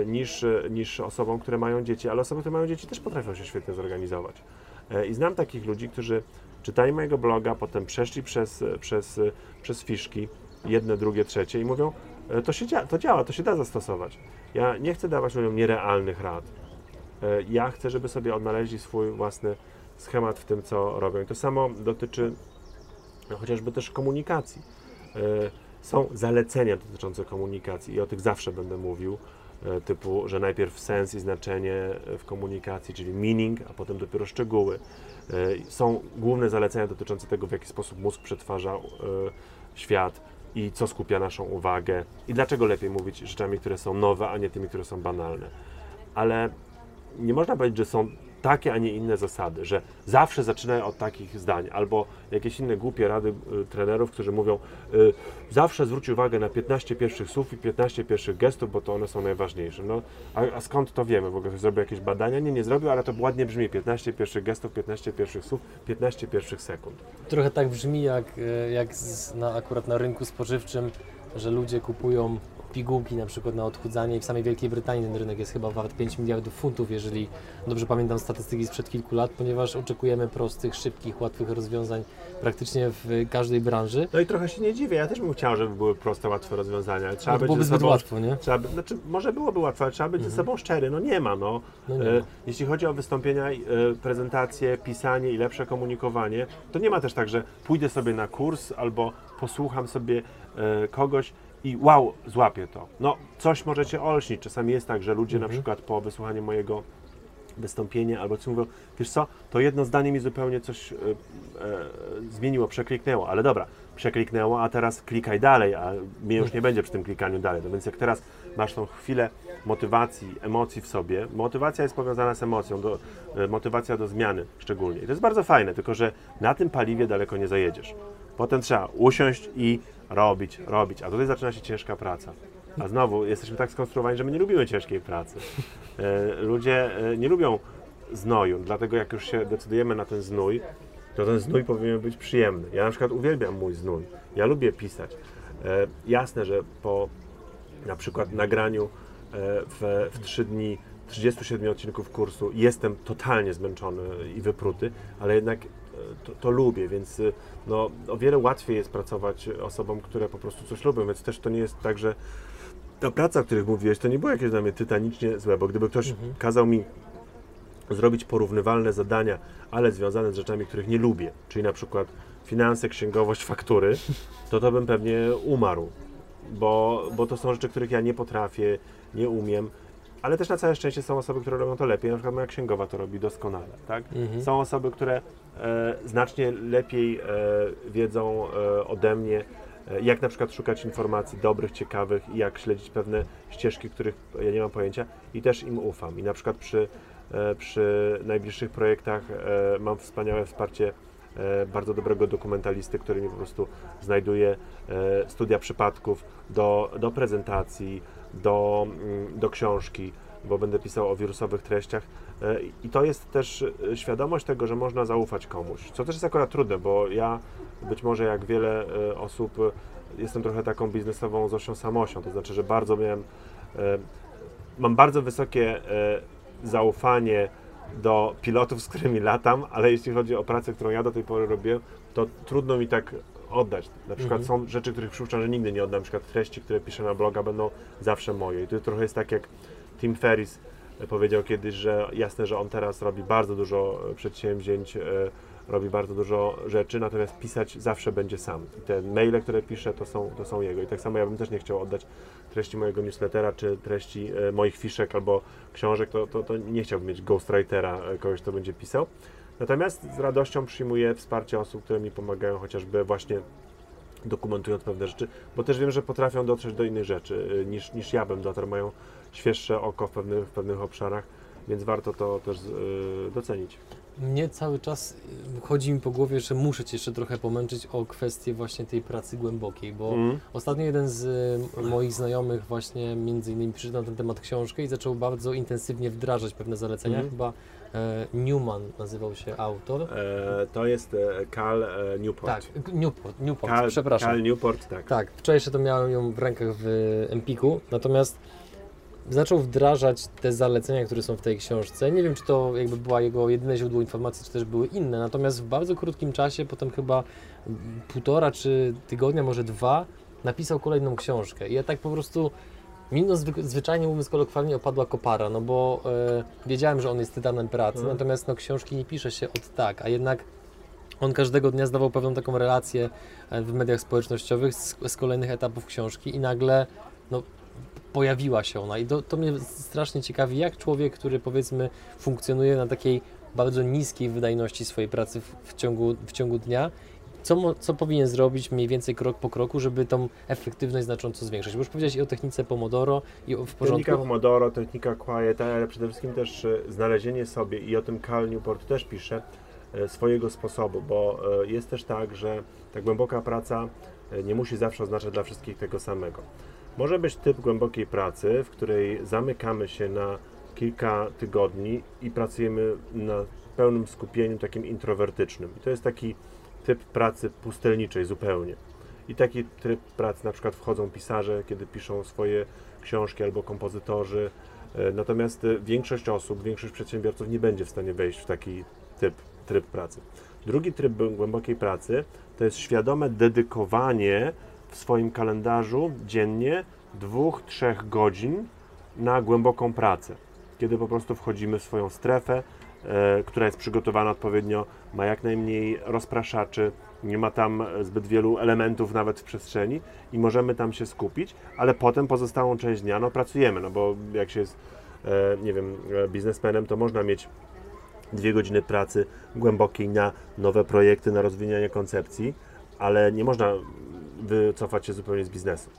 niż, e, niż osobom, które mają dzieci, ale osoby, które mają dzieci też potrafią się świetnie zorganizować. E, I znam takich ludzi, którzy czytali mojego bloga, potem przeszli przez, e, przez, e, przez fiszki, jedne, drugie, trzecie i mówią, e, to, się to działa, to się da zastosować. Ja nie chcę dawać ludziom nierealnych rad. E, Ja chcę, żeby sobie odnaleźli swój własny schemat w tym, co robią. I to samo dotyczy no, chociażby też komunikacji. E, Są zalecenia dotyczące komunikacji i o tych zawsze będę mówił, e, typu, że najpierw sens i znaczenie e, w komunikacji, czyli meaning, a potem dopiero szczegóły. E, Są główne zalecenia dotyczące tego, w jaki sposób mózg przetwarza e, świat i co skupia naszą uwagę i dlaczego lepiej mówić rzeczami, które są nowe, a nie tymi, które są banalne. Ale nie można powiedzieć, że są takie, a nie inne zasady, że zawsze zaczynają od takich zdań, albo jakieś inne głupie rady y, trenerów, którzy mówią, y, zawsze zwróć uwagę na 15 pierwszych słów i 15 pierwszych gestów, bo to one są najważniejsze. No, a, a skąd to wiemy? W ogóle zrobił jakieś badania? Nie, nie zrobił, ale to ładnie brzmi. 15 pierwszych gestów, 15 pierwszych słów, 15 pierwszych sekund. Trochę tak brzmi jak, e, jak na, akurat na rynku spożywczym, że ludzie kupują pigułki na przykład na odchudzanie i w samej Wielkiej Brytanii ten rynek jest chyba wart 5 miliardów funtów, jeżeli dobrze pamiętam statystyki sprzed kilku lat, ponieważ oczekujemy prostych, szybkich, łatwych rozwiązań praktycznie w każdej branży. No i trochę się nie dziwię, ja też bym chciał, żeby były proste, łatwe rozwiązania. Trzeba No być byłoby zbyt sobą, łatwo, nie? Trzeba, by- znaczy, może byłoby łatwe, ale trzeba być ze sobą szczery. No nie ma, no. No nie E, ma. Jeśli chodzi o wystąpienia, e, prezentacje, pisanie i lepsze komunikowanie, to nie ma też tak, że pójdę sobie na kurs albo posłucham sobie e, kogoś i wow, złapię to. No, coś możecie olśnić. Czasami jest tak, że ludzie na Mhm. przykład po wysłuchaniu mojego wystąpienia albo coś mówią, wiesz co, to jedno zdanie mi zupełnie coś e, e, zmieniło, przekliknęło, ale dobra, przekliknęło, a teraz klikaj dalej, a mnie już nie będzie przy tym klikaniu dalej. No więc jak teraz masz tą chwilę motywacji, emocji w sobie, motywacja jest powiązana z emocją, do, e, motywacja do zmiany szczególnie. I to jest bardzo fajne, tylko że na tym paliwie daleko nie zajedziesz. Potem trzeba usiąść i robić, robić, a tutaj zaczyna się ciężka praca. A znowu jesteśmy tak skonstruowani, że my nie lubimy ciężkiej pracy. E, Ludzie e, nie lubią znoju, dlatego jak już się decydujemy na ten znój, to ten znój powinien być przyjemny. Ja na przykład uwielbiam mój znój. Ja lubię pisać. E, Jasne, że po na przykład nagraniu w, w 3 dni 37 odcinków kursu jestem totalnie zmęczony i wypruty, ale jednak to, to lubię, więc e, no, o wiele łatwiej jest pracować osobom, które po prostu coś lubią, więc też to nie jest tak, że ta praca, o których mówiłeś, to nie było jakieś dla mnie tytanicznie złe, bo gdyby ktoś Mhm. kazał mi zrobić porównywalne zadania, ale związane z rzeczami, których nie lubię, czyli na przykład finanse, księgowość, faktury, to to bym pewnie umarł, bo, bo to są rzeczy, których ja nie potrafię, nie umiem, ale też na całe szczęście są osoby, które robią to lepiej, na przykład moja księgowa to robi doskonale, tak? Mhm. Są osoby, które znacznie lepiej e, wiedzą e, ode mnie, e, jak na przykład szukać informacji dobrych, ciekawych i jak śledzić pewne ścieżki, których ja nie mam pojęcia i też im ufam. I na przykład przy, e, przy najbliższych projektach e, mam wspaniałe wsparcie e, bardzo dobrego dokumentalisty, który mi po prostu znajduje e, studia przypadków do, do prezentacji, do, mm, do książki, bo będę pisał o wirusowych treściach. I to jest też e, świadomość tego, że można zaufać komuś, co też jest akurat trudne, bo ja być może jak wiele e, osób e, jestem trochę taką biznesową Zosią Samosią, to znaczy, że bardzo miałem, mam bardzo wysokie zaufanie do pilotów, z którymi latam, ale jeśli chodzi o pracę, którą ja do tej pory robiłem, to trudno mi tak oddać. Na przykład Mhm. są rzeczy, których przypuszczam, że nigdy nie oddam. Na przykład treści, które piszę na bloga będą zawsze moje. I to trochę jest tak jak Tim Ferris powiedział kiedyś, że jasne, że on teraz robi bardzo dużo e, przedsięwzięć, e, robi bardzo dużo rzeczy, natomiast pisać zawsze będzie sam. I te maile, które pisze, to są, to są jego. I tak samo ja bym też nie chciał oddać treści mojego newslettera, czy treści e, moich fiszek albo książek, to, to, to nie chciałbym mieć ghostwritera, kogoś, kto będzie pisał. Natomiast z radością przyjmuję wsparcie osób, które mi pomagają chociażby właśnie dokumentując pewne rzeczy, bo też wiem, że potrafią dotrzeć do innych rzeczy niż, niż ja bym dotarł, mają świeższe oko w pewnych, w pewnych obszarach, więc warto to też y, docenić. Mnie cały czas y, chodzi mi po głowie, że muszę Cię jeszcze trochę pomęczyć o kwestię właśnie tej pracy głębokiej, bo Mm. ostatnio jeden z y, moich znajomych właśnie między innymi przeczytał na ten temat książkę i zaczął bardzo intensywnie wdrażać pewne zalecenia. Mhm. Chyba e, Newman nazywał się autor. E, to jest e, Cal e, Newport. Tak, Newport, Newport Cal, przepraszam. Cal Newport, tak. Tak, wczoraj jeszcze to miałem ją w rękach w Empiku, natomiast zaczął wdrażać te zalecenia, które są w tej książce. Nie wiem, czy to jakby była jego jedyne źródło informacji, czy też były inne, natomiast w bardzo krótkim czasie, potem chyba półtora czy tygodnia, może dwa, napisał kolejną książkę. I ja tak po prostu, mimo zwyk- zwyczajnie mówiąc kolokwialnie, opadła kopara, no bo e, wiedziałem, że on jest tytanem pracy, Mhm. natomiast no, książki nie pisze się od tak, a jednak on każdego dnia zdawał pewną taką relację e, w mediach społecznościowych z, z kolejnych etapów książki i nagle no, pojawiła się ona. I to, to mnie strasznie ciekawi, jak człowiek, który powiedzmy funkcjonuje na takiej bardzo niskiej wydajności swojej pracy w, w, ciągu, w ciągu dnia, co, co powinien zrobić mniej więcej krok po kroku, żeby tą efektywność znacząco zwiększyć. Bo już powiedziałeś i o technice Pomodoro i o, w porządku. Technika Pomodoro, technika Quiet, ale przede wszystkim też e, znalezienie sobie, i o tym Cal Newport też pisze, e, swojego sposobu, bo e, jest też tak, że ta głęboka praca nie musi zawsze oznaczać dla wszystkich tego samego. Może być typ głębokiej pracy, w której zamykamy się na kilka tygodni i pracujemy na pełnym skupieniu takim introwertycznym. I to jest taki typ pracy pustelniczej zupełnie. I taki tryb pracy na przykład wchodzą pisarze, kiedy piszą swoje książki albo kompozytorzy. E, Natomiast e, większość osób, większość przedsiębiorców nie będzie w stanie wejść w taki typ, tryb pracy. Drugi tryb głę- głębokiej pracy to jest świadome dedykowanie w swoim kalendarzu dziennie dwóch, trzech godzin na głęboką pracę. Kiedy po prostu wchodzimy w swoją strefę, e, która jest przygotowana odpowiednio, ma jak najmniej rozpraszaczy, nie ma tam zbyt wielu elementów nawet w przestrzeni i możemy tam się skupić, ale potem pozostałą część dnia no, pracujemy, no bo jak się jest, e, nie wiem, e, biznesmenem, to można mieć dwie godziny pracy głębokiej na nowe projekty, na rozwijanie koncepcji, ale nie można wycofać się zupełnie z biznesu.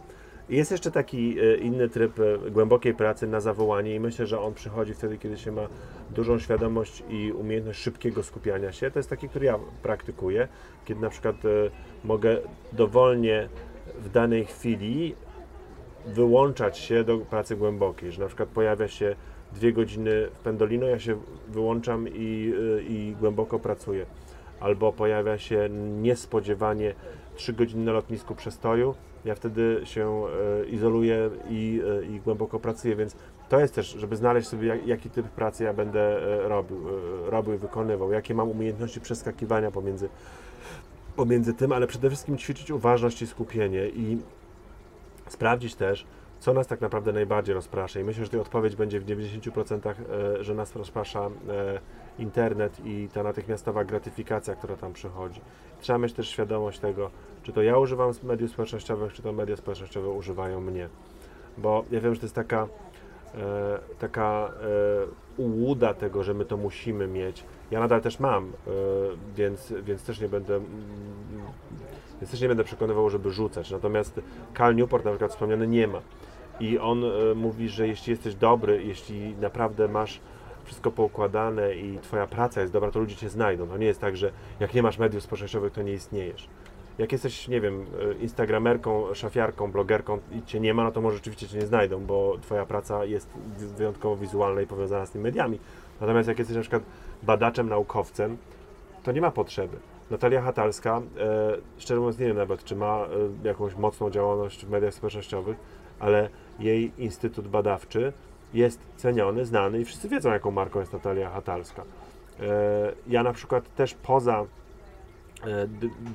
Jest jeszcze taki e, inny tryb e, głębokiej pracy na zawołanie i myślę, że on przychodzi wtedy, kiedy się ma dużą świadomość i umiejętność szybkiego skupiania się. To jest taki, który ja praktykuję, kiedy na przykład e, mogę dowolnie w danej chwili wyłączać się do pracy głębokiej, że na przykład pojawia się dwie godziny w Pendolino, ja się wyłączam i, i głęboko pracuję. Albo pojawia się niespodziewanie trzy godziny na lotnisku przestoju, ja wtedy się y, izoluję i, y, i głęboko pracuję, więc to jest też, żeby znaleźć sobie jak, jaki typ pracy ja będę y, robił, robił wykonywał, jakie mam umiejętności przeskakiwania pomiędzy, pomiędzy tym, ale przede wszystkim ćwiczyć uważność i skupienie i sprawdzić też, co nas tak naprawdę najbardziej rozprasza. I myślę, że tej odpowiedź będzie w 90%, e, że nas rozprasza e, internet i ta natychmiastowa gratyfikacja, która tam przychodzi. Trzeba mieć też świadomość tego, czy to ja używam mediów społecznościowych, czy to media społecznościowe używają mnie. Bo ja wiem, że to jest taka, e, taka e, ułuda tego, że my to musimy mieć. Ja nadal też mam, e, więc, więc też nie będę więc też nie będę przekonywał, żeby rzucać. Natomiast Cal Newport na przykład wspomniany nie ma. I on e, mówi, że jeśli jesteś dobry, jeśli naprawdę masz wszystko poukładane i twoja praca jest dobra, to ludzie cię znajdą. To nie jest tak, że jak nie masz mediów społecznościowych, to nie istniejesz. Jak jesteś, nie wiem, e, instagramerką, szafiarką, blogerką i cię nie ma, no to może rzeczywiście cię nie znajdą, bo twoja praca jest wyjątkowo wizualna i powiązana z tymi mediami. Natomiast jak jesteś na przykład badaczem, naukowcem, to nie ma potrzeby. Natalia Hatalska, e, szczerze mówiąc nie wiem nawet, czy ma e, jakąś mocną działalność w mediach społecznościowych, ale jej instytut badawczy jest ceniony, znany i wszyscy wiedzą, jaką marką jest Natalia Hatalska. E, ja na przykład też poza e,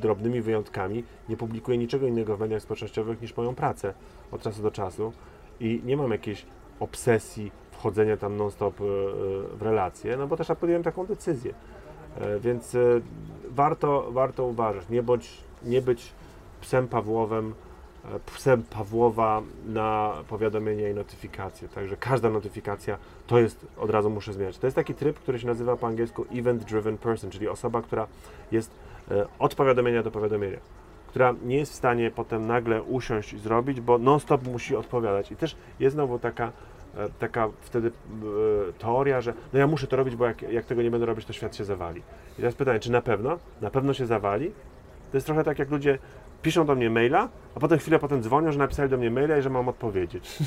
drobnymi wyjątkami nie publikuję niczego innego w mediach społecznościowych niż moją pracę od czasu do czasu i nie mam jakiejś obsesji wchodzenia tam non-stop e, w relacje, no bo też ja podjąłem taką decyzję. Więc warto, warto uważać, nie, bądź, nie być psem Pawłowem, psem Pawłowa na powiadomienia i notyfikacje. Także każda notyfikacja to jest, od razu muszę zmieniać. To jest taki tryb, który się nazywa po angielsku Event Driven Person, czyli osoba, która jest e, od powiadomienia do powiadomienia, która nie jest w stanie potem nagle usiąść i zrobić, bo non-stop musi odpowiadać. I też jest znowu taka e, taka wtedy e, teoria, że no ja muszę to robić, bo jak, jak tego nie będę robić, to świat się zawali. I teraz pytanie, czy na pewno? Na pewno się zawali? To jest trochę tak, jak ludzie piszą do mnie maila, a potem chwilę potem dzwonią, że napisali do mnie maila i że mam odpowiedzieć. (laughs)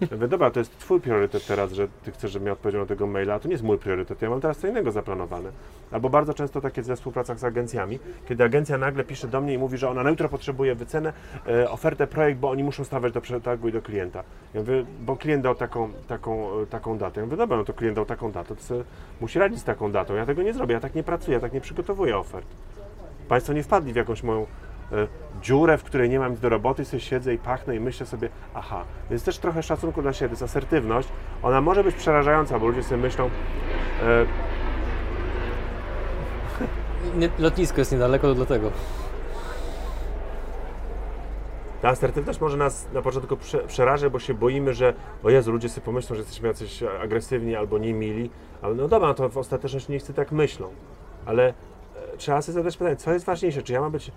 Ja mówię, dobra, to jest twój priorytet teraz, że ty chcesz, żebym ja odpowiedział na tego maila, a to nie jest mój priorytet, ja mam teraz co innego zaplanowane. Albo bardzo często tak jest we współpracach z agencjami, kiedy agencja nagle pisze do mnie i mówi, że ona na jutro potrzebuje wycenę, e, ofertę, projekt, bo oni muszą stawiać do przetargu i do klienta. Ja mówię, bo klient dał taką, taką, e, taką datę. Ja mówię, dobra, no to klient dał taką datę, to musi radzić z taką datą. Ja tego nie zrobię, ja tak nie pracuję, ja tak nie przygotowuję ofert. Państwo nie wpadli w jakąś moją dziurę, w której nie mam nic do roboty, sobie siedzę i pachnę i myślę sobie, aha, więc też trochę szacunku dla siebie, to jest asertywność. Ona może być przerażająca, bo ludzie sobie myślą, e, Nie, lotnisko jest niedaleko, to dlatego. ta asertywność może nas na początku prze, przerażać, bo się boimy, że o Jezu, ludzie sobie pomyślą, że jesteśmy jacyś agresywni albo niemili, ale no dobra, no to w ostateczności nie wszyscy tak myślą. Ale e, trzeba sobie zadać pytanie, co jest ważniejsze, czy ja mam być e,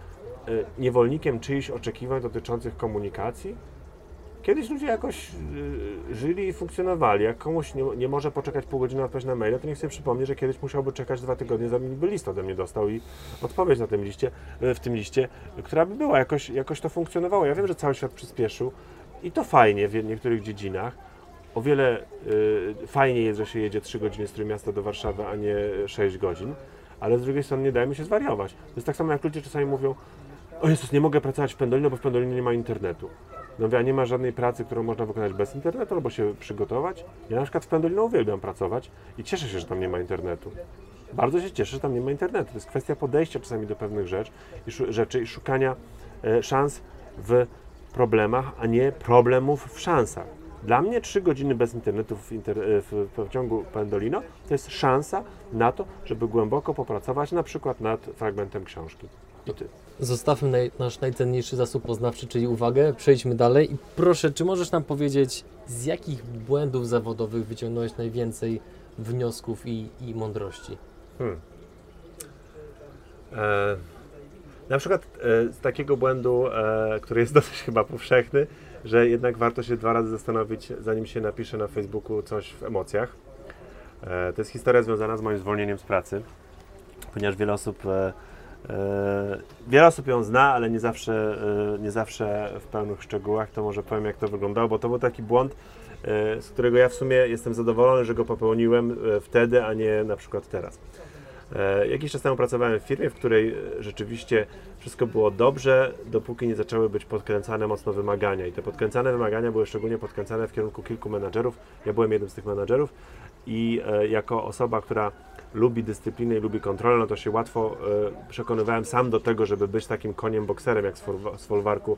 niewolnikiem czyichś oczekiwań dotyczących komunikacji? Kiedyś ludzie jakoś y, żyli i funkcjonowali. Jak komuś nie, nie może poczekać pół godziny na odpowiedź na maila, to niech sobie przypomni, że kiedyś musiałby czekać dwa tygodnie, zanim by list ode mnie dostał i odpowiedź na tym liście, y, w tym liście, która by była, jakoś, jakoś to funkcjonowało. Ja wiem, że cały świat przyspieszył i to fajnie w niektórych dziedzinach. O wiele y, fajniej jest, że się jedzie 3 godziny z Trójmiasta do Warszawy, a nie 6 godzin, ale z drugiej strony nie dajmy się zwariować. To jest tak samo, jak ludzie czasami mówią, o Jezus, nie mogę pracować w Pendolino, bo w Pendolino nie ma internetu. No mówię, a nie ma żadnej pracy, którą można wykonać bez internetu albo się przygotować. Ja na przykład w Pendolino uwielbiam pracować i cieszę się, że tam nie ma internetu. Bardzo się cieszę, że tam nie ma internetu. To jest kwestia podejścia czasami do pewnych rzecz, i rzeczy i szukania e, szans w problemach, a nie problemów w szansach. Dla mnie 3 godziny bez internetu w, inter, e, w pociągu Pendolino to jest szansa na to, żeby głęboko popracować na przykład nad fragmentem książki. I ty. Zostawmy naj, nasz najcenniejszy zasób poznawczy, czyli uwagę, przejdźmy dalej i proszę, czy możesz nam powiedzieć, z jakich błędów zawodowych wyciągnąłeś najwięcej wniosków i, i mądrości? Hmm. E, na przykład e, z takiego błędu, e, który jest (laughs) dosyć chyba powszechny, że jednak warto się dwa razy zastanowić, zanim się napisze na Facebooku coś w emocjach. E, to jest historia związana z moim zwolnieniem z pracy, ponieważ wiele osób, e, wiele osób ją zna, ale nie zawsze, e, nie zawsze w pełnych szczegółach. To może powiem, jak to wyglądało, bo to był taki błąd, e, z którego ja w sumie jestem zadowolony, że go popełniłem e, wtedy, a nie na przykład teraz. E, Jakiś czas temu pracowałem w firmie, w której e, rzeczywiście wszystko było dobrze, dopóki nie zaczęły być podkręcane mocno wymagania. I te podkręcane wymagania były szczególnie podkręcane w kierunku kilku menadżerów. Ja byłem jednym z tych menadżerów i e, jako osoba, która lubi dyscyplinę i lubi kontrolę, no to się łatwo e, przekonywałem sam do tego, żeby być takim koniem bokserem, jak z, folwa- z folwarku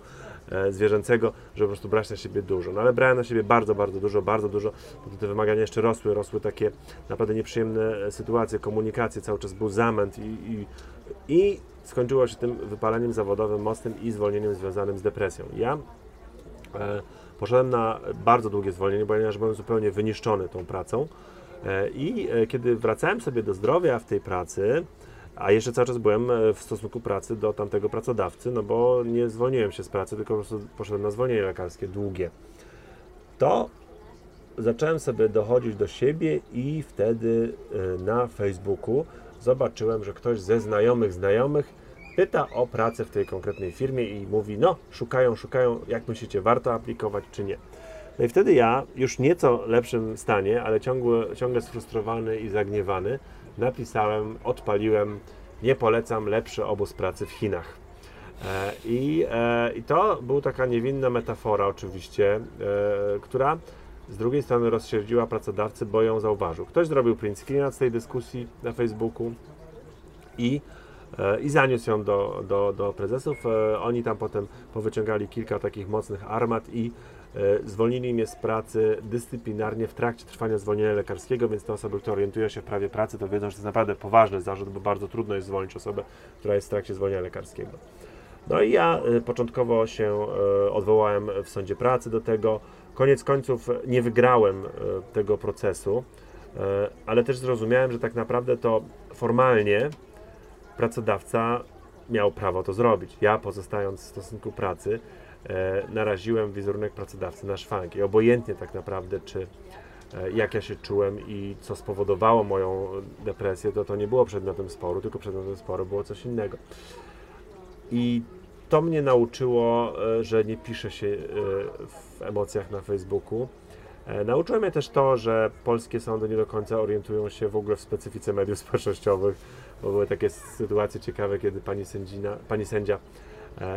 e, zwierzęcego, żeby po prostu brać na siebie dużo. No ale brałem na siebie bardzo, bardzo dużo, bardzo dużo, bo te wymagania jeszcze rosły, rosły takie naprawdę nieprzyjemne e, sytuacje, komunikacje, cały czas był zamęt i, i, i skończyło się tym wypaleniem zawodowym mocnym i zwolnieniem związanym z depresją. Ja e, poszedłem na bardzo długie zwolnienie, ponieważ byłem zupełnie wyniszczony tą pracą i e, kiedy wracałem sobie do zdrowia w tej pracy, a jeszcze cały czas byłem e, w stosunku pracy do tamtego pracodawcy, no bo nie zwolniłem się z pracy, tylko po prostu poszedłem na zwolnienie lekarskie długie. To zacząłem sobie dochodzić do siebie i wtedy na Facebooku zobaczyłem, że ktoś ze znajomych znajomych pyta o pracę w tej konkretnej firmie i mówi, no szukają, szukają, jak myślicie, warto aplikować czy nie. No i wtedy ja, już nieco lepszym stanie, ale ciągle, ciągle sfrustrowany i zagniewany, napisałem, odpaliłem, nie polecam, lepszy obóz pracy w Chinach. E, I, e, I to była taka niewinna metafora oczywiście, e, która z drugiej strony rozsierdziła pracodawcy, bo ją zauważył. Ktoś zrobił print screena z tej dyskusji na Facebooku i, i zaniósł ją do, do, do prezesów. Oni tam potem powyciągali kilka takich mocnych armat i zwolnili mnie z pracy dyscyplinarnie w trakcie trwania zwolnienia lekarskiego, więc te osoby, które orientują się w prawie pracy, to wiedzą, że to jest naprawdę poważny zarzut, bo bardzo trudno jest zwolnić osobę, która jest w trakcie zwolnienia lekarskiego. No i ja y, początkowo się y, odwołałem w sądzie pracy do tego. Koniec końców nie wygrałem tego procesu, ale też zrozumiałem, że tak naprawdę to formalnie pracodawca miał prawo to zrobić. Ja pozostając w stosunku pracy e, naraziłem wizerunek pracodawcy na szwank i obojętnie tak naprawdę czy e, jak ja się czułem i co spowodowało moją depresję, to to nie było przedmiotem sporu, tylko przedmiotem sporu było coś innego. I to mnie nauczyło, e, że nie pisze się e, w emocjach na Facebooku. E, Nauczyło mnie też to, że polskie sądy nie do końca orientują się w ogóle w specyfice mediów społecznościowych, bo były takie sytuacje ciekawe, kiedy pani, sędzina, pani sędzia e,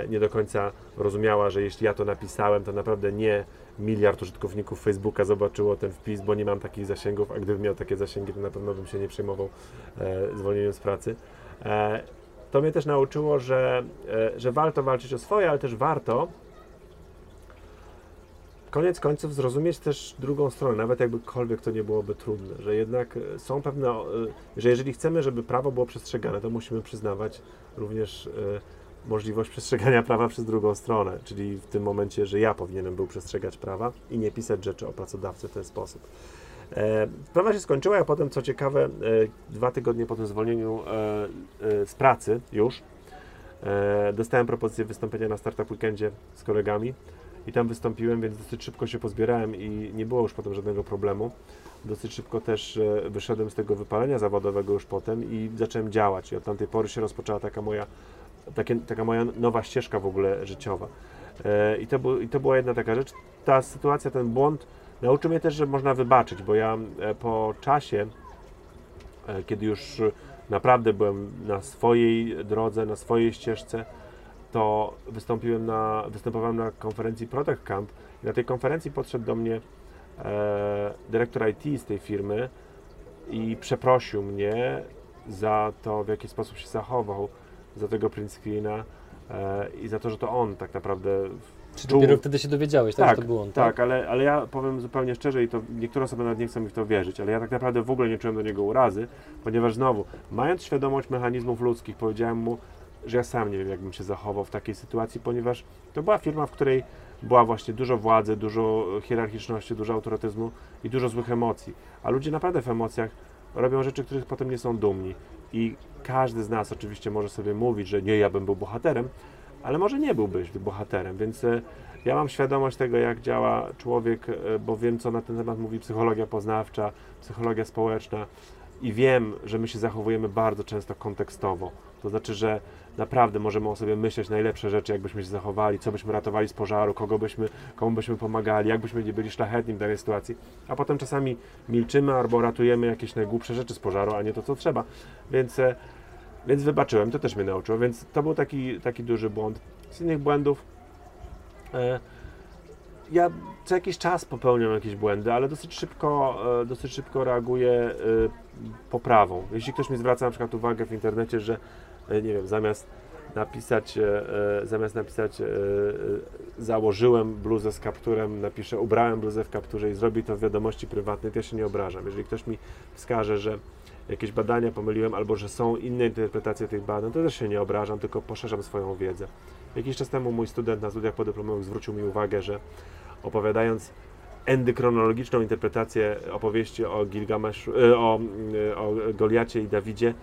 nie do końca rozumiała, że jeśli ja to napisałem, to naprawdę nie miliard użytkowników Facebooka zobaczyło ten wpis, bo nie mam takich zasięgów, a gdybym miał takie zasięgi, to na pewno bym się nie przejmował e, zwolnieniem z pracy. E, to mnie też nauczyło, że, e, że warto walczyć o swoje, ale też warto koniec końców zrozumieć też drugą stronę, nawet jakbykolwiek to nie byłoby trudne, że jednak e, są pewne, e, że jeżeli chcemy, żeby prawo było przestrzegane, to musimy przyznawać również e, możliwość przestrzegania prawa przez drugą stronę, czyli w tym momencie, że ja powinienem był przestrzegać prawa i nie pisać rzeczy o pracodawcy w ten sposób. E, Sprawa się skończyła, a potem, co ciekawe, e, dwa tygodnie po tym zwolnieniu e, e, z pracy już, e, dostałem propozycję wystąpienia na Startup Weekendzie z kolegami i tam wystąpiłem, więc dosyć szybko się pozbierałem i nie było już potem żadnego problemu. Dosyć szybko też e, wyszedłem z tego wypalenia zawodowego już potem i zacząłem działać i od tamtej pory się rozpoczęła taka moja, takie, taka moja nowa ścieżka w ogóle życiowa. E, I to, I to była jedna taka rzecz. Ta sytuacja, ten błąd nauczył mnie też, że można wybaczyć, bo ja e, po czasie, e, kiedy już naprawdę byłem na swojej drodze, na swojej ścieżce, to wystąpiłem na, występowałem na konferencji Protect Camp i na tej konferencji podszedł do mnie e, dyrektor IT z tej firmy i przeprosił mnie za to, w jaki sposób się zachował, za tego print screena e, i za to, że to on tak naprawdę Czy czuł- dopiero wtedy się dowiedziałeś, tak, tak, że to był on, tak, ale, ale ja powiem zupełnie szczerze i to niektóre osoby nawet nie chcą mi w to wierzyć, ale ja tak naprawdę w ogóle nie czułem do niego urazy, ponieważ znowu, mając świadomość mechanizmów ludzkich, powiedziałem mu, że ja sam nie wiem, jakbym się zachował w takiej sytuacji, ponieważ to była firma, w której była właśnie dużo władzy, dużo hierarchiczności, dużo autorytyzmu i dużo złych emocji. A ludzie naprawdę w emocjach robią rzeczy, których potem nie są dumni. I każdy z nas oczywiście może sobie mówić, że nie, ja bym był bohaterem, ale może nie byłbyś bohaterem, więc e, ja mam świadomość tego, jak działa człowiek, e, bo wiem, co na ten temat mówi psychologia poznawcza, psychologia społeczna i wiem, że my się zachowujemy bardzo często kontekstowo. To znaczy, że naprawdę możemy o sobie myśleć najlepsze rzeczy, jakbyśmy się zachowali, co byśmy ratowali z pożaru, kogo byśmy, komu byśmy pomagali, jak byśmy nie byli szlachetni w danej sytuacji, a potem czasami milczymy albo ratujemy jakieś najgłupsze rzeczy z pożaru, a nie to, co trzeba. Więc, e, więc wybaczyłem, to też mnie nauczyło, więc to był taki, taki duży błąd. Z innych błędów e, ja co jakiś czas popełniam jakieś błędy, ale dosyć szybko, e, dosyć szybko reaguję e, poprawą. Jeśli ktoś mi zwraca na przykład uwagę w internecie, że nie wiem, zamiast napisać, e, e, zamiast napisać e, e, założyłem bluzę z kapturem, napiszę ubrałem bluzę w kapturze i zrobi to w wiadomości prywatnej, to ja się nie obrażam. Jeżeli ktoś mi wskaże, że jakieś badania pomyliłem albo że są inne interpretacje tych badań, to też się nie obrażam, tylko poszerzam swoją wiedzę. Jakiś czas temu mój student na studiach podyplomowych zwrócił mi uwagę, że opowiadając endykronologiczną interpretację opowieści o Gilgameszu, e, o, e, o Goliacie i Dawidzie, e,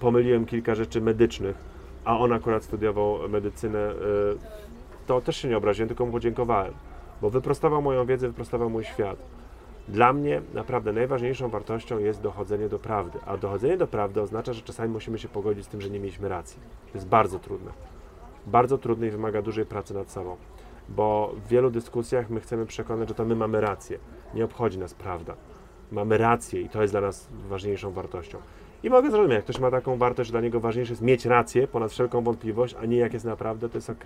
pomyliłem kilka rzeczy medycznych, a on akurat studiował medycynę, e, to też się nie obraziłem, tylko mu podziękowałem, bo wyprostował moją wiedzę, wyprostował mój świat. Dla mnie naprawdę najważniejszą wartością jest dochodzenie do prawdy, a dochodzenie do prawdy oznacza, że czasami musimy się pogodzić z tym, że nie mieliśmy racji. To jest bardzo trudne. Bardzo trudne i wymaga dużej pracy nad sobą, bo w wielu dyskusjach my chcemy przekonać, że to my mamy rację. Nie obchodzi nas prawda. Mamy rację i to jest dla nas ważniejszą wartością. I mogę zrozumieć, jak ktoś ma taką wartość, że dla niego ważniejsze jest mieć rację ponad wszelką wątpliwość, a nie jak jest naprawdę, to jest ok.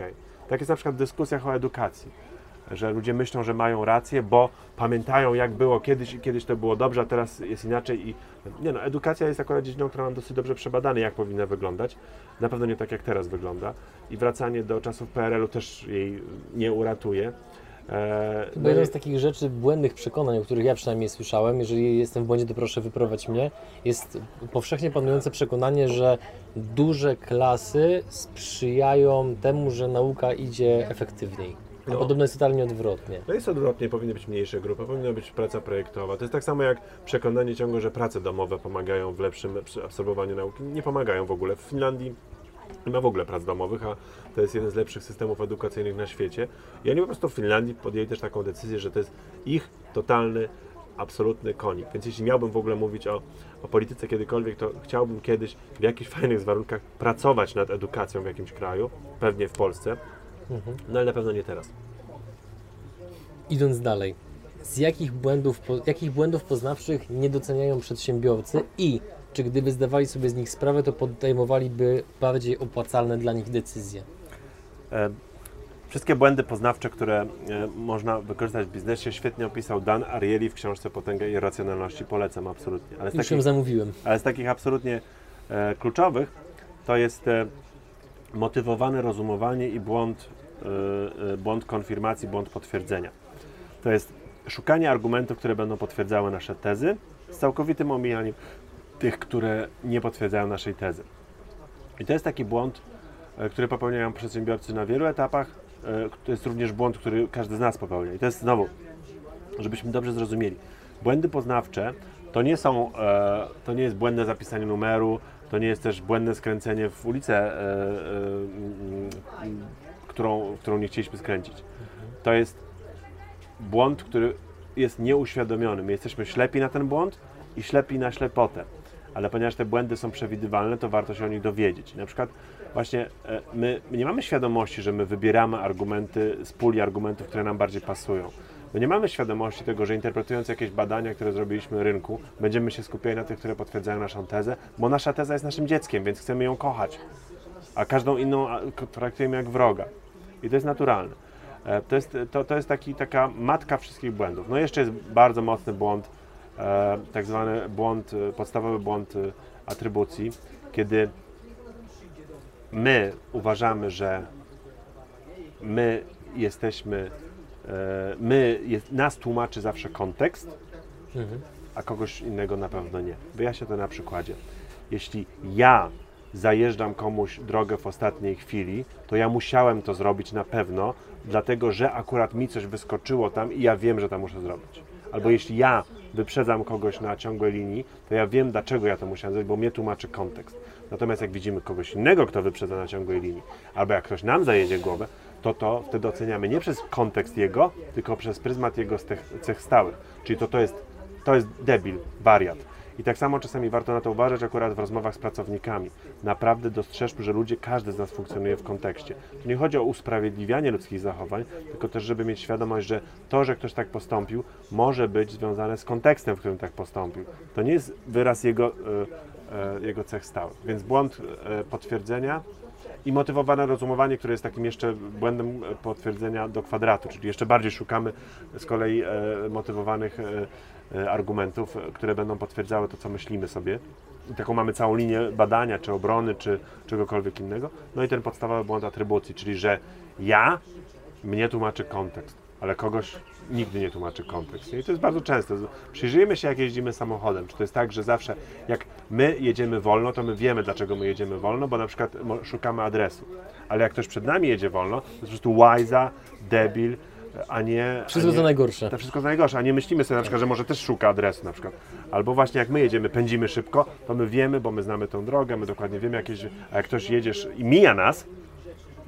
Tak jest na przykład w dyskusjach o edukacji że ludzie myślą, że mają rację, bo pamiętają jak było kiedyś i kiedyś to było dobrze, a teraz jest inaczej i nie no, edukacja jest akurat dziedziną, która mam dosyć dobrze przebadane, jak powinna wyglądać. Na pewno nie tak, jak teraz wygląda i wracanie do czasów PRL-u też jej nie uratuje. E, Chyba no jedną z takich rzeczy, błędnych przekonań, o których ja przynajmniej słyszałem, jeżeli jestem w błędzie, to proszę wyprowadź mnie, jest powszechnie panujące przekonanie, że duże klasy sprzyjają temu, że nauka idzie efektywniej. A No. podobno jest totalnie odwrotnie. No jest odwrotnie, powinny być mniejsze grupy, powinna być praca projektowa. To jest tak samo jak przekonanie ciągle, że prace domowe pomagają w lepszym absorbowaniu nauki. Nie pomagają w ogóle. W Finlandii nie ma w ogóle prac domowych, a to jest jeden z lepszych systemów edukacyjnych na świecie. I oni po prostu w Finlandii podjęli też taką decyzję, że to jest ich totalny, absolutny konik. Więc jeśli miałbym w ogóle mówić o, o polityce kiedykolwiek, to chciałbym kiedyś w jakichś fajnych warunkach pracować nad edukacją w jakimś kraju, pewnie w Polsce, Mhm. no ale na pewno nie teraz. Idąc dalej, z jakich błędów, jakich błędów poznawczych nie doceniają przedsiębiorcy i czy gdyby zdawali sobie z nich sprawę, to podejmowaliby bardziej opłacalne dla nich decyzje? E, Wszystkie błędy poznawcze, które e, można wykorzystać w biznesie, świetnie opisał Dan Ariely w książce Potęga Irracjonalności. Polecam absolutnie. Ale z Już ją takich, zamówiłem. ale z takich absolutnie e, kluczowych to jest motywowane rozumowanie i błąd, błąd konfirmacji, błąd potwierdzenia. To jest szukanie argumentów, które będą potwierdzały nasze tezy, z całkowitym omijaniem tych, które nie potwierdzają naszej tezy. I to jest taki błąd, e, który popełniają przedsiębiorcy na wielu etapach. E, To jest również błąd, który każdy z nas popełnia. I to jest znowu, żebyśmy dobrze zrozumieli. Błędy poznawcze to nie są, e, to nie jest błędne zapisanie numeru, to nie jest też błędne skręcenie w ulicę, którą, którą nie chcieliśmy skręcić. To jest błąd, który jest nieuświadomiony. My jesteśmy ślepi na ten błąd i ślepi na ślepotę. Ale ponieważ te błędy są przewidywalne, to warto się o nich dowiedzieć. Na przykład właśnie e, my, nie mamy świadomości, że my wybieramy argumenty z puli argumentów, które nam bardziej pasują. My nie mamy świadomości tego, że interpretując jakieś badania, które zrobiliśmy rynku, będziemy się skupiali na tych, które potwierdzają naszą tezę, bo nasza teza jest naszym dzieckiem, więc chcemy ją kochać. a każdą inną traktujemy jak wroga. I to jest naturalne. E, To jest, to, to jest taki, taka matka wszystkich błędów. No jeszcze jest bardzo mocny błąd, tak zwany błąd, e, podstawowy błąd e, atrybucji, kiedy my uważamy, że my jesteśmy, e, my, jest, nas tłumaczy zawsze kontekst, Mhm. a kogoś innego na pewno nie. Wyjaśnię to na przykładzie. Jeśli ja zajeżdżam komuś drogę w ostatniej chwili, to ja musiałem to zrobić na pewno, dlatego że akurat mi coś wyskoczyło tam i ja wiem, że to muszę zrobić. Albo jeśli ja wyprzedzam kogoś na ciągłej linii, to ja wiem, dlaczego ja to musiałem zrobić, bo mnie tłumaczy kontekst. Natomiast jak widzimy kogoś innego, kto wyprzedza na ciągłej linii, albo jak ktoś nam zajedzie głowę, to to wtedy oceniamy nie przez kontekst jego, tylko przez pryzmat jego cech, stałych. Czyli to, to jest to jest debil, wariat. I tak samo czasami warto na to uważać akurat w rozmowach z pracownikami. Naprawdę dostrzeżmy, że ludzie, każdy z nas funkcjonuje w kontekście. Tu nie chodzi o usprawiedliwianie ludzkich zachowań, tylko też, żeby mieć świadomość, że to, że ktoś tak postąpił, może być związane z kontekstem, w którym tak postąpił. To nie jest wyraz jego, e, e, jego cech stałych. Więc błąd e, potwierdzenia i motywowane rozumowanie, które jest takim jeszcze błędem potwierdzenia do kwadratu, czyli jeszcze bardziej szukamy z kolei e, motywowanych e, e, argumentów, które będą potwierdzały to, co myślimy sobie. I taką mamy całą linię badania, czy obrony, czy czegokolwiek innego. No i ten podstawowy błąd atrybucji, czyli że ja, mnie tłumaczy kontekst, ale kogoś nigdy nie tłumaczy kontekst. I to jest bardzo częste. Przyjrzyjmy się, jak jeździmy samochodem. Czy to jest tak, że zawsze jak my jedziemy wolno, to my wiemy, dlaczego my jedziemy wolno, bo na przykład szukamy adresu. Ale jak ktoś przed nami jedzie wolno, to jest po prostu łajza, debil, a nie... Wszystko a nie, najgorsze. to wszystko co najgorsze, a nie myślimy sobie na przykład, że może też szuka adresu na przykład. Albo właśnie jak my jedziemy, pędzimy szybko, to my wiemy, bo my znamy tą drogę, my dokładnie wiemy jakieś, a jak ktoś jedziesz i mija nas,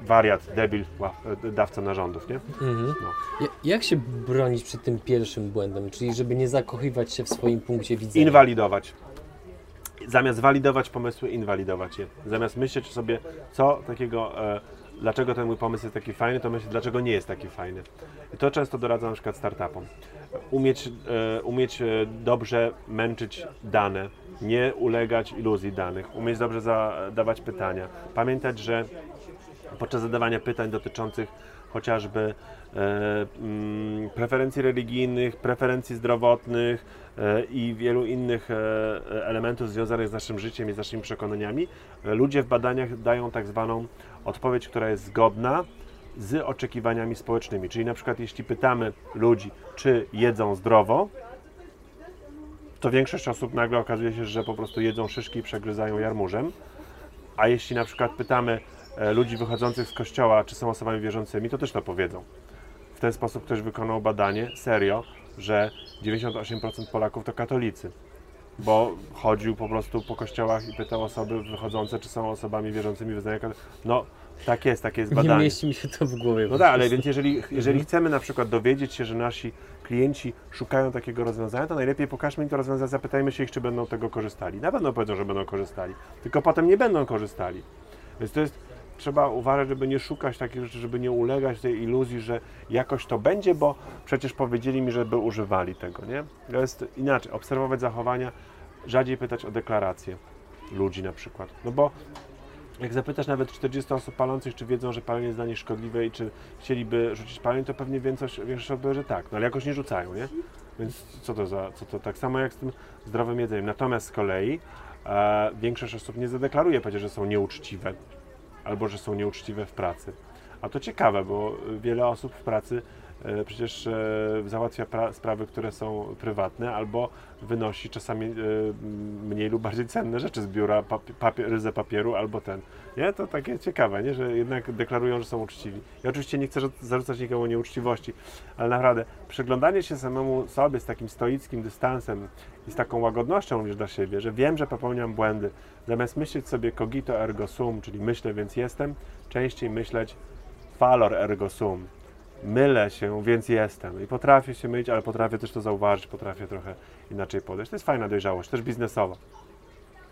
wariat, debil, ła- dawca narządów, nie? Mhm. No. Ja- Jak się bronić przed tym pierwszym błędem, czyli żeby nie zakochywać się w swoim punkcie widzenia? Inwalidować. Zamiast walidować pomysły, inwalidować je. Zamiast myśleć sobie, co takiego, e, dlaczego ten mój pomysł jest taki fajny, to myśleć, dlaczego nie jest taki fajny. I to często doradzam na przykład startupom. Umieć, e, umieć e, dobrze męczyć dane, nie ulegać iluzji danych, umieć dobrze zadawać pytania. Pamiętać, że podczas zadawania pytań dotyczących chociażby e, mm, preferencji religijnych, preferencji zdrowotnych e, i wielu innych e, elementów związanych z naszym życiem i z naszymi przekonaniami, ludzie w badaniach dają tak zwaną odpowiedź, która jest zgodna z oczekiwaniami społecznymi. Czyli na przykład jeśli pytamy ludzi, czy jedzą zdrowo, to większość osób nagle okazuje się, że po prostu jedzą szyszki i przegryzają jarmużem. A jeśli na przykład pytamy ludzi wychodzących z kościoła, czy są osobami wierzącymi, to też to powiedzą. W ten sposób ktoś wykonał badanie, serio, że 98% Polaków to katolicy. Bo chodził po prostu po kościołach i pytał osoby wychodzące, czy są osobami wierzącymi wyznania katolickiego. No, tak jest, takie jest Nie badanie. mieści mi się to w głowie. No tak, ale więc jeżeli, jeżeli chcemy na przykład dowiedzieć się, że nasi klienci szukają takiego rozwiązania, to najlepiej pokażmy im to rozwiązanie, zapytajmy się ich, czy będą tego korzystali. Na pewno powiedzą, że będą korzystali, tylko potem nie będą korzystali. Więc to jest, trzeba uważać, żeby nie szukać takich rzeczy, żeby nie ulegać tej iluzji, że jakoś to będzie, bo przecież powiedzieli mi, żeby używali tego, nie? To jest inaczej, obserwować zachowania, rzadziej pytać o deklaracje ludzi na przykład. No bo jak zapytasz nawet 40 osób palących, czy wiedzą, że palenie jest dla nich szkodliwe i czy chcieliby rzucić palenie, to pewnie większość, większość że tak, no ale jakoś nie rzucają, nie? Więc co to za, co to tak samo jak z tym zdrowym jedzeniem. Natomiast z kolei e, większość osób nie zadeklaruje, powiedzie, że są nieuczciwe albo że są nieuczciwe w pracy. A to ciekawe, bo wiele osób w pracy e, przecież e, załatwia pra- sprawy, które są prywatne, albo wynosi czasami e, mniej lub bardziej cenne rzeczy z biura, papi- papier, ryzę papieru albo ten. Nie? To takie ciekawe, nie? że jednak deklarują, że są uczciwi. Ja oczywiście nie chcę rzu- zarzucać nikomu nieuczciwości, ale naprawdę przyglądanie się samemu sobie z takim stoickim dystansem i z taką łagodnością również dla siebie, że wiem, że popełniam błędy, zamiast myśleć sobie cogito ergo sum, czyli myślę, więc jestem, częściej myśleć falor ergo sum. Mylę się, więc jestem. I potrafię się mylić, ale potrafię też to zauważyć, potrafię trochę inaczej podejść. To jest fajna dojrzałość, też biznesowa.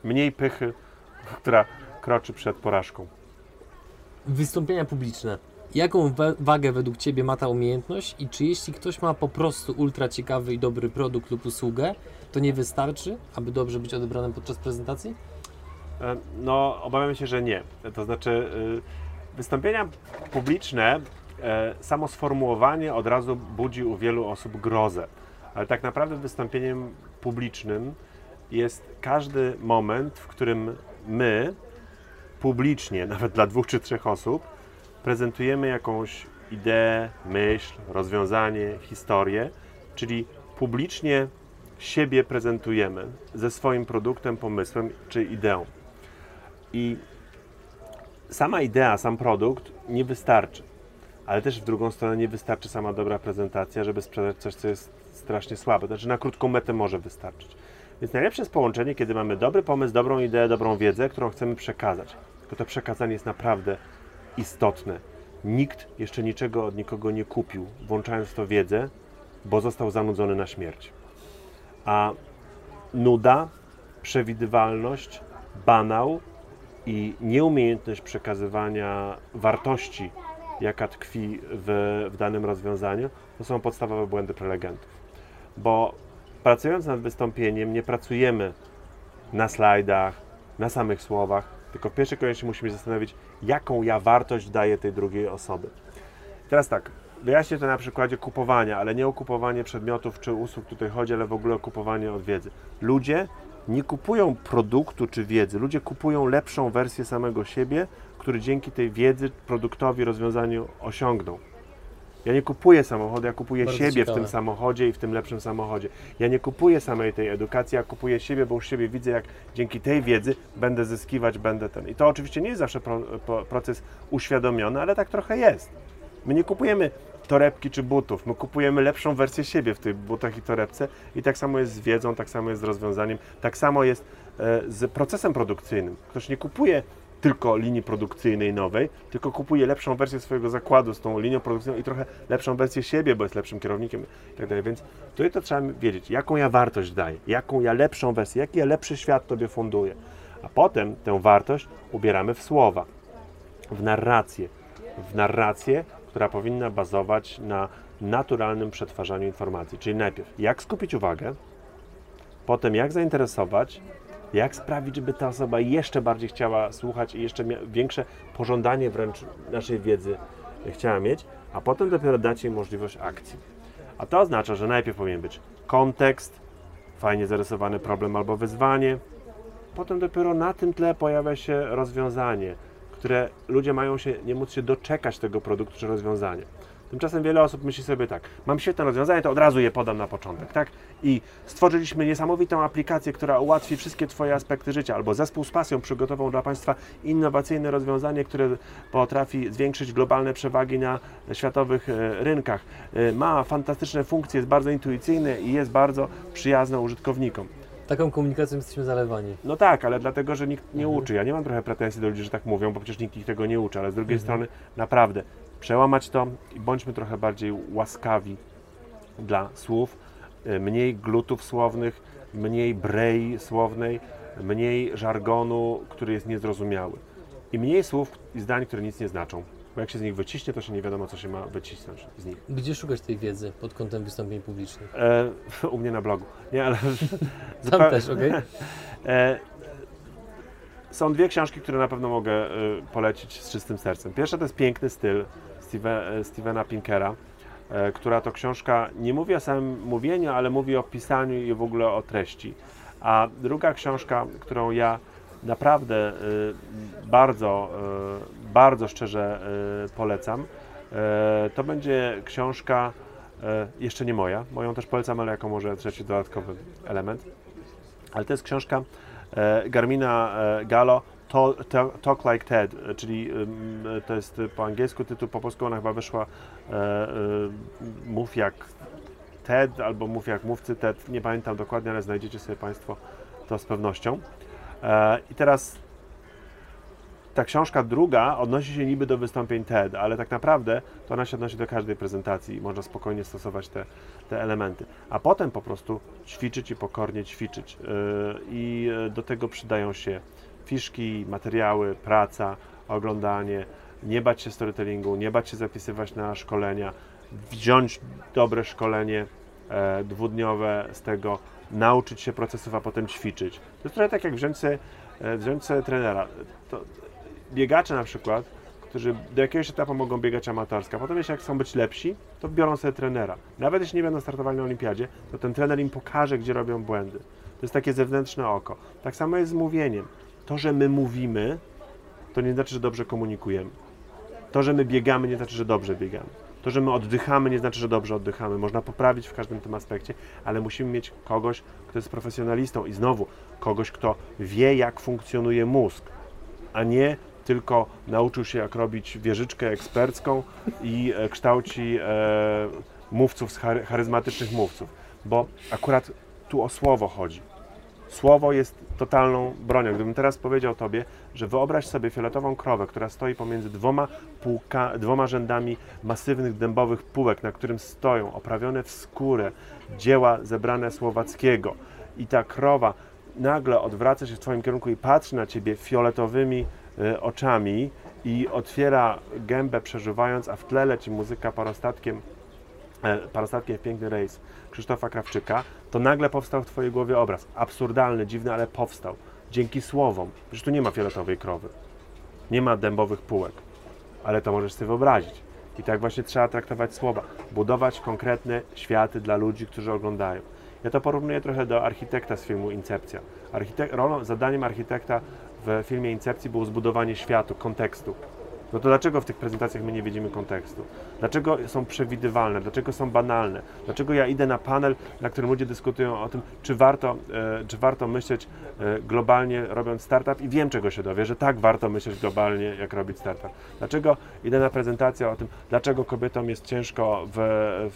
Mniej pychy, (laughs) która kroczy przed porażką. Wystąpienia publiczne. Jaką wa- wagę według Ciebie ma ta umiejętność i czy jeśli ktoś ma po prostu ultra ciekawy i dobry produkt lub usługę, to nie wystarczy, aby dobrze być odebranym podczas prezentacji? E, No, obawiam się, że nie. To znaczy, y, wystąpienia publiczne, samo sformułowanie od razu budzi u wielu osób grozę. Ale tak naprawdę wystąpieniem publicznym jest każdy moment, w którym my publicznie, (laughs) nawet dla dwóch czy trzech osób, prezentujemy jakąś ideę, myśl, rozwiązanie, historię, czyli publicznie siebie prezentujemy ze swoim produktem, pomysłem czy ideą. I sama idea, sam produkt nie wystarczy, ale też w drugą stronę nie wystarczy sama dobra prezentacja, żeby sprzedać coś, co jest strasznie słabe. Znaczy na krótką metę może wystarczyć. Więc najlepsze jest połączenie, kiedy mamy dobry pomysł, dobrą ideę, dobrą wiedzę, którą chcemy przekazać. Tylko to przekazanie jest naprawdę istotne. Nikt jeszcze niczego od nikogo nie kupił, włączając to wiedzę, bo został zanudzony na śmierć. A nuda, przewidywalność, banał i nieumiejętność przekazywania wartości, jaka tkwi w, w danym rozwiązaniu, to są podstawowe błędy prelegentów. Bo pracując nad wystąpieniem, nie pracujemy na slajdach, na samych słowach, tylko w pierwszej kolejności musimy się zastanowić, jaką ja wartość daję tej drugiej osoby. Teraz tak, wyjaśnię to na przykładzie kupowania, ale nie o kupowanie przedmiotów czy usług tutaj chodzi, ale w ogóle o kupowanie od wiedzy. Ludzie nie kupują produktu czy wiedzy, ludzie kupują lepszą wersję samego siebie, który dzięki tej wiedzy, produktowi, rozwiązaniu osiągną. Ja nie kupuję samochodu, ja kupuję Bardzo siebie ciekawe. w tym samochodzie i w tym lepszym samochodzie. Ja nie kupuję samej tej edukacji, ja kupuję siebie, bo już siebie widzę, jak dzięki tej wiedzy będę zyskiwać, będę ten. I to oczywiście nie jest zawsze pro, pro, proces uświadomiony, ale tak trochę jest. My nie kupujemy torebki czy butów, my kupujemy lepszą wersję siebie w tych butach i torebce i tak samo jest z wiedzą, tak samo jest z rozwiązaniem, tak samo jest e, z procesem produkcyjnym. Ktoś nie kupuje tylko linii produkcyjnej nowej, tylko kupuje lepszą wersję swojego zakładu z tą linią produkcyjną i trochę lepszą wersję siebie, bo jest lepszym kierownikiem i tak dalej. Więc tutaj to trzeba wiedzieć, jaką ja wartość daję, jaką ja lepszą wersję, jaki ja lepszy świat Tobie funduję. A potem tę wartość ubieramy w słowa, w narrację, w narrację, która powinna bazować na naturalnym przetwarzaniu informacji. Czyli najpierw jak skupić uwagę, potem jak zainteresować, jak sprawić, żeby ta osoba jeszcze bardziej chciała słuchać i jeszcze większe pożądanie wręcz naszej wiedzy chciała mieć, a potem dopiero dać jej możliwość akcji. A to oznacza, że najpierw powinien być kontekst, fajnie zarysowany problem albo wyzwanie, potem dopiero na tym tle pojawia się rozwiązanie, które ludzie mają się nie móc się doczekać tego produktu czy rozwiązania. Tymczasem wiele osób myśli sobie tak, mam świetne rozwiązanie, to od razu je podam na początek, tak? I stworzyliśmy niesamowitą aplikację, która ułatwi wszystkie Twoje aspekty życia, albo zespół z pasją przygotował dla Państwa innowacyjne rozwiązanie, które potrafi zwiększyć globalne przewagi na światowych e, rynkach. E, Ma fantastyczne funkcje, jest bardzo intuicyjne i jest bardzo przyjazne użytkownikom. Taką komunikacją jesteśmy zalewani. No tak, ale dlatego, że nikt nie Mhm. uczy. Ja nie mam trochę pretensji do ludzi, że tak mówią, bo przecież nikt ich tego nie uczy, ale z drugiej Mhm. strony naprawdę przełamać to i bądźmy trochę bardziej łaskawi dla słów, y, mniej glutów słownych, mniej brei słownej, mniej żargonu, który jest niezrozumiały i mniej słów i zdań, które nic nie znaczą. Bo jak się z nich wyciśnie, to się nie wiadomo, co się ma wycisnąć z nich. Gdzie szukać tej wiedzy pod kątem wystąpień publicznych? E, (laughs) u mnie na blogu. Nie, ale... (laughs) (laughs) Tam też, okej? E, są dwie książki, które na pewno mogę e, polecić z czystym sercem. Pierwsza to jest Piękny styl Steve, e, Stevena Pinkera, e, która to książka nie mówi o samym mówieniu, ale mówi o pisaniu i w ogóle o treści. A druga książka, którą ja naprawdę e, bardzo, bardzo szczerze polecam, to będzie książka jeszcze nie moja, moją też polecam, ale jako może trzeci dodatkowy element. Ale to jest książka Garmina to, Talk Like Ted, czyli to jest po angielsku tytuł, po polsku ona chyba wyszła e, e, Mów jak Ted albo Mów jak mówcy Ted, nie pamiętam dokładnie, ale znajdziecie sobie Państwo to z pewnością. E, I teraz ta książka druga odnosi się niby do wystąpień TED, ale tak naprawdę to ona się odnosi do każdej prezentacji i można spokojnie stosować te, te elementy. A potem po prostu ćwiczyć i pokornie ćwiczyć. I do tego przydają się fiszki, materiały, praca, oglądanie, nie bać się storytellingu, nie bać się zapisywać na szkolenia, wziąć dobre szkolenie e, dwudniowe z tego, nauczyć się procesów, a potem ćwiczyć. To jest trochę tak jak wziąć sobie e, wziąć sobie trenera. To biegacze na przykład, którzy do jakiegoś etapu mogą biegać amatorsko, a potem jeśli chcą być lepsi, to biorą sobie trenera. Nawet jeśli nie będą startowali na olimpiadzie, to ten trener im pokaże, gdzie robią błędy. To jest takie zewnętrzne oko. Tak samo jest z mówieniem. To, że my mówimy, to nie znaczy, że dobrze komunikujemy. To, że my biegamy, nie znaczy, że dobrze biegamy. To, że my oddychamy, nie znaczy, że dobrze oddychamy. Można poprawić w każdym tym aspekcie, ale musimy mieć kogoś, kto jest profesjonalistą i znowu kogoś, kto wie, jak funkcjonuje mózg, a nie tylko nauczył się, jak robić wieżyczkę ekspercką i e, kształci e, mówców, chary, charyzmatycznych mówców. Bo akurat tu o słowo chodzi. Słowo jest totalną bronią. Gdybym teraz powiedział Tobie, że wyobraź sobie fioletową krowę, która stoi pomiędzy dwoma, półka, dwoma rzędami masywnych dębowych półek, na którym stoją oprawione w skórę dzieła zebrane Słowackiego i ta krowa nagle odwraca się w Twoim kierunku i patrzy na Ciebie fioletowymi y, oczami i otwiera gębę przeżuwając, a w tle leci muzyka parostatkiem e, Parostatkiem w piękny rejs Krzysztofa Krawczyka, to nagle powstał w Twojej głowie obraz. Absurdalny, dziwny, ale powstał. Dzięki słowom. Przecież tu nie ma fioletowej krowy. Nie ma dębowych półek. Ale to możesz sobie wyobrazić. I tak właśnie trzeba traktować słowa. Budować konkretne światy dla ludzi, którzy oglądają. Ja to porównuję trochę do architekta z filmu Incepcja. Architek rolą, zadaniem architekta w filmie Incepcji było zbudowanie światu, kontekstu. No to dlaczego w tych prezentacjach my nie widzimy kontekstu? Dlaczego są przewidywalne? Dlaczego są banalne? Dlaczego ja idę na panel, na którym ludzie dyskutują o tym, czy warto, e, czy warto myśleć e, globalnie robiąc startup i wiem czego się dowie, że tak warto myśleć globalnie, jak robić startup. Dlaczego idę na prezentację o tym, dlaczego kobietom jest ciężko w,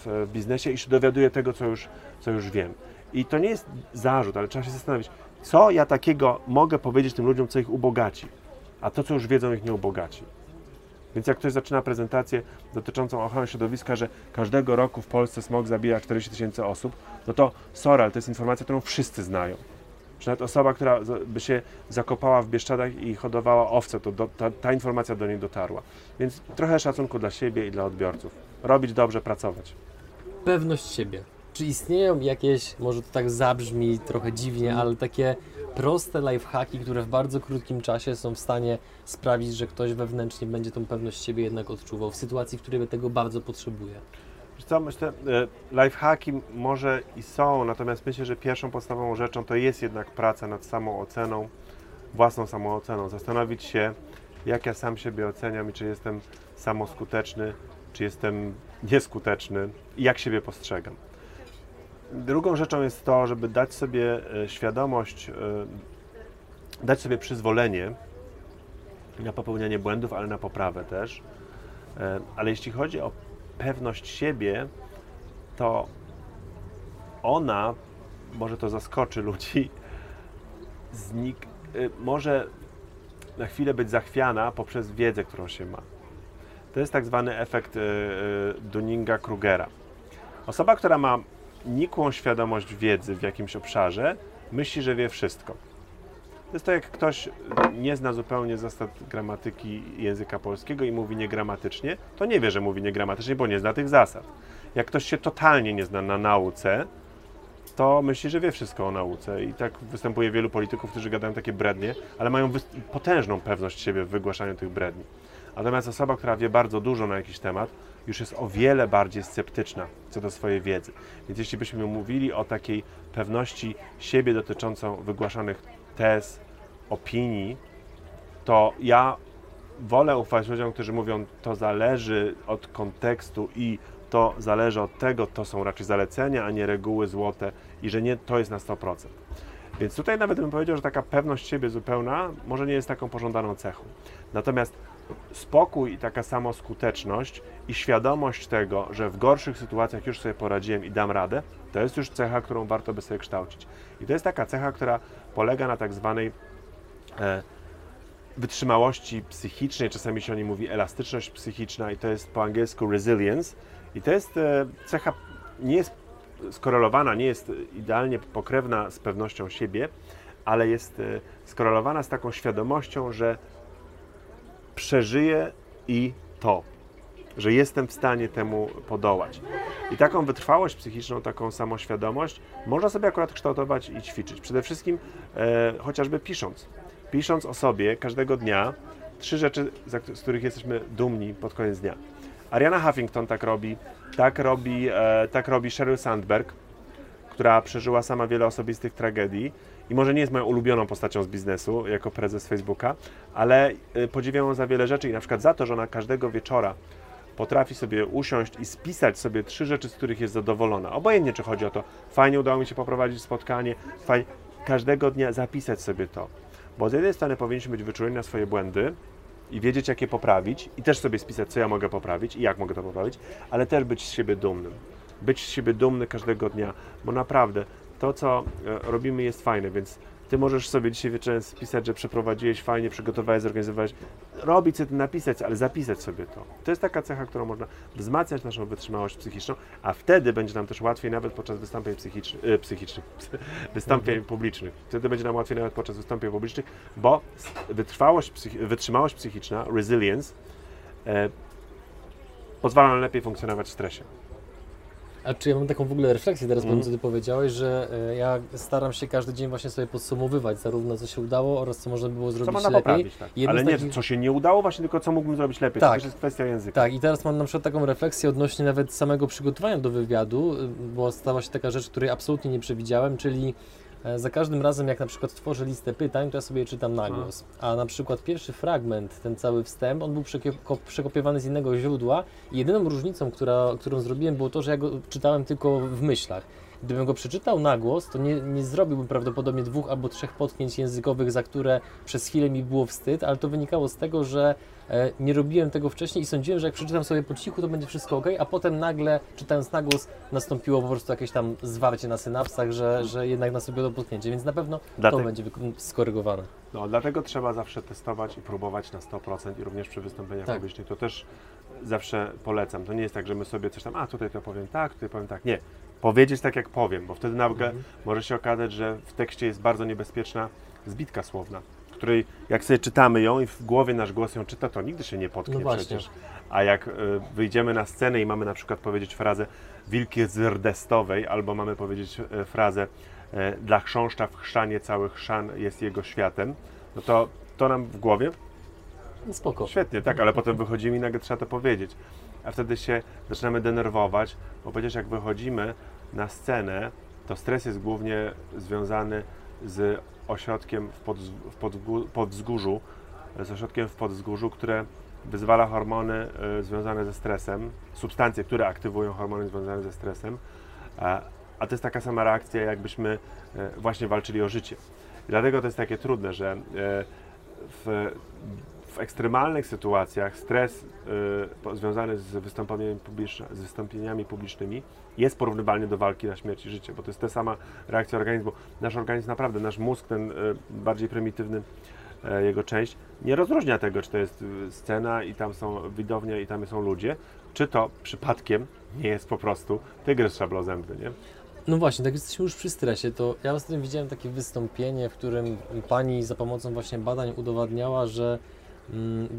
w biznesie i się dowiaduję tego, co już, co już wiem. I to nie jest zarzut, ale trzeba się zastanowić, co ja takiego mogę powiedzieć tym ludziom, co ich ubogaci, a to, co już wiedzą, ich nie ubogaci. Więc jak ktoś zaczyna prezentację dotyczącą ochrony środowiska, że każdego roku w Polsce smog zabija 40 tysięcy osób, no to sorry, ale to jest informacja, którą wszyscy znają. Że nawet osoba, która by się zakopała w Bieszczadach i hodowała owce, to do, ta, ta informacja do niej dotarła. Więc trochę szacunku dla siebie i dla odbiorców. Robić dobrze, pracować. Pewność siebie. Czy istnieją jakieś, może to tak zabrzmi trochę dziwnie, ale takie proste lifehacki, które w bardzo krótkim czasie są w stanie sprawić, że ktoś wewnętrznie będzie tą pewność siebie jednak odczuwał w sytuacji, w której tego bardzo potrzebuje? Wiesz co, myślę, e, lifehacki może i są, natomiast myślę, że pierwszą podstawową rzeczą to jest jednak praca nad samą oceną, własną samooceną. Zastanowić się, jak ja sam siebie oceniam i czy jestem samoskuteczny, czy jestem nieskuteczny i jak siebie postrzegam. Drugą rzeczą jest to, żeby dać sobie e, świadomość, e, dać sobie przyzwolenie na popełnianie błędów, ale na poprawę też. E, ale jeśli chodzi o pewność siebie, to ona, może to zaskoczy ludzi, (laughs) znik, może na chwilę być zachwiana poprzez wiedzę, którą się ma. To jest tak zwany efekt Dunninga-Krugera. Osoba, która ma nikłą świadomość wiedzy w jakimś obszarze, myśli, że wie wszystko. To jest to, jak ktoś nie zna zupełnie zasad gramatyki języka polskiego i mówi niegramatycznie, to nie wie, że mówi niegramatycznie, bo nie zna tych zasad. Jak ktoś się totalnie nie zna na nauce, to myśli, że wie wszystko o nauce. I tak występuje wielu polityków, którzy gadają takie brednie, ale mają potężną pewność siebie w wygłaszaniu tych bredni. Natomiast osoba, która wie bardzo dużo na jakiś temat, już jest o wiele bardziej sceptyczna co do swojej wiedzy. Więc jeśli byśmy mówili o takiej pewności siebie dotyczącą wygłaszanych tez, opinii, to ja wolę ufać ludziom, którzy mówią, to zależy od kontekstu i to zależy od tego, to są raczej zalecenia, a nie reguły złote i że nie to jest na 100%. Więc tutaj nawet bym powiedział, że taka pewność siebie zupełna może nie jest taką pożądaną cechą. Natomiast spokój i taka samoskuteczność i świadomość tego, że w gorszych sytuacjach już sobie poradziłem i dam radę, to jest już cecha, którą warto by sobie kształcić. I to jest taka cecha, która polega na tak zwanej e, wytrzymałości psychicznej, czasami się o niej mówi elastyczność psychiczna i to jest po angielsku resilience. I to jest e, cecha, nie jest skorelowana, nie jest idealnie pokrewna z pewnością siebie, ale jest e, skorelowana z taką świadomością, że przeżyję i to, że jestem w stanie temu podołać. I taką wytrwałość psychiczną, taką samoświadomość można sobie akurat kształtować i ćwiczyć. Przede wszystkim e, chociażby pisząc. pisząc o sobie każdego dnia trzy rzeczy, z których jesteśmy dumni pod koniec dnia. Ariana Huffington tak robi, tak robi, e, tak robi Sheryl Sandberg, która przeżyła sama wiele osobistych tragedii i może nie jest moją ulubioną postacią z biznesu jako prezes Facebooka, ale e, podziwiam ją za wiele rzeczy i na przykład za to, że ona każdego wieczora potrafi sobie usiąść i spisać sobie trzy rzeczy, z których jest zadowolona. Obojętnie, czy chodzi o to, fajnie udało mi się poprowadzić spotkanie, fajnie, każdego dnia zapisać sobie to. Bo z jednej strony powinniśmy być wyczuleni na swoje błędy i wiedzieć, jak je poprawić i też sobie spisać, co ja mogę poprawić i jak mogę to poprawić, ale też być z siebie dumnym. Być z siebie dumny każdego dnia, bo naprawdę to, co e, robimy jest fajne, więc ty możesz sobie dzisiaj wieczorem spisać, że przeprowadziłeś fajnie, przygotowałeś, zorganizowałeś. Robić sobie to napisać, ale zapisać sobie to. To jest taka cecha, którą można wzmacniać naszą wytrzymałość psychiczną, a wtedy będzie nam też łatwiej nawet podczas wystąpień psychicznych, e, psychicznych (laughs) wystąpień Mhm. publicznych. Wtedy będzie nam łatwiej nawet podczas wystąpień publicznych, bo wytrwałość, wytrzymałość psychiczna, resilience, e, pozwala nam lepiej funkcjonować w stresie. A czy ja mam taką w ogóle refleksję teraz po Mhm. tym, co ty powiedziałeś, że e, ja staram się każdy dzień właśnie sobie podsumowywać zarówno co się udało oraz co można było Co zrobić można lepiej. poprawić, tak. Ale nie, takich- co się nie udało właśnie, tylko co mógłbym zrobić lepiej. Tak. To też jest kwestia języka. Tak, i teraz mam na przykład taką refleksję odnośnie nawet samego przygotowania do wywiadu, bo stała się taka rzecz, której absolutnie nie przewidziałem, czyli za każdym razem, jak na przykład tworzę listę pytań, to ja sobie je czytam na głos. A na przykład pierwszy fragment, ten cały wstęp, on był przekop- przekopiowany z innego źródła jedyną różnicą, która, którą zrobiłem, było to, że ja go czytałem tylko w myślach. Gdybym go przeczytał na głos, to nie, nie zrobiłbym prawdopodobnie dwóch albo trzech potknięć językowych, za które przez chwilę mi było wstyd, ale to wynikało z tego, że e, nie robiłem tego wcześniej i sądziłem, że jak przeczytam sobie po cichu, to będzie wszystko ok, a potem nagle, czytając na głos, nastąpiło po prostu jakieś tam zwarcie na synapsach, że, że jednak nastąpiło to potknięcie, więc na pewno Dlatego- to będzie skorygowane. No, dlatego trzeba zawsze testować i próbować na 100% i również przy wystąpieniach Tak. publicznych. To też zawsze polecam. To nie jest tak, że my sobie coś tam, a tutaj to powiem tak, tutaj powiem tak. Nie. Powiedzieć tak, jak powiem, bo wtedy nagle Mhm. może się okazać, że w tekście jest bardzo niebezpieczna zbitka słowna, której jak sobie czytamy ją i w głowie nasz głos ją czyta, to nigdy się nie potknie No przecież. A jak y, wyjdziemy na scenę i mamy na przykład powiedzieć frazę wilki z rdestowej, albo mamy powiedzieć y, frazę y, dla chrząszcza w chrzanie cały chrzan jest jego światem, no to to nam w głowie No spoko. Świetnie, tak, ale potem wychodzimy i nagle trzeba to powiedzieć. A wtedy się zaczynamy denerwować, bo przecież jak wychodzimy na scenę, to stres jest głównie związany z ośrodkiem w, podz- w podwzgórzu, z ośrodkiem w podwzgórzu, które wyzwala hormony y, związane ze stresem, substancje, które aktywują hormony związane ze stresem, a, a to jest taka sama reakcja, jakbyśmy e, właśnie walczyli o życie. Dlatego to jest takie trudne, że e, w, w ekstremalnych sytuacjach stres y, związany z wystąpieniami, z wystąpieniami publicznymi jest porównywalny do walki na śmierć i życie, bo to jest ta sama reakcja organizmu. Nasz organizm naprawdę, nasz mózg, ten y, bardziej prymitywny, e, jego część, nie rozróżnia tego, czy to jest y, scena i tam są widownia i tam są ludzie, czy to przypadkiem nie jest po prostu tygrys szablozębny, nie? No właśnie, tak jesteśmy już przy stresie, to ja ostatnio widziałem takie wystąpienie, w którym pani za pomocą właśnie badań udowadniała, że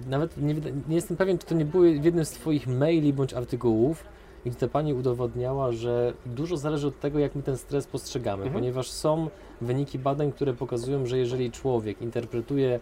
nawet nie, nie jestem pewien, czy to nie było w jednym z Twoich maili bądź artykułów, gdzie ta pani udowadniała, że dużo zależy od tego, jak my ten stres postrzegamy, Mhm. ponieważ są wyniki badań, które pokazują, że jeżeli człowiek interpretuje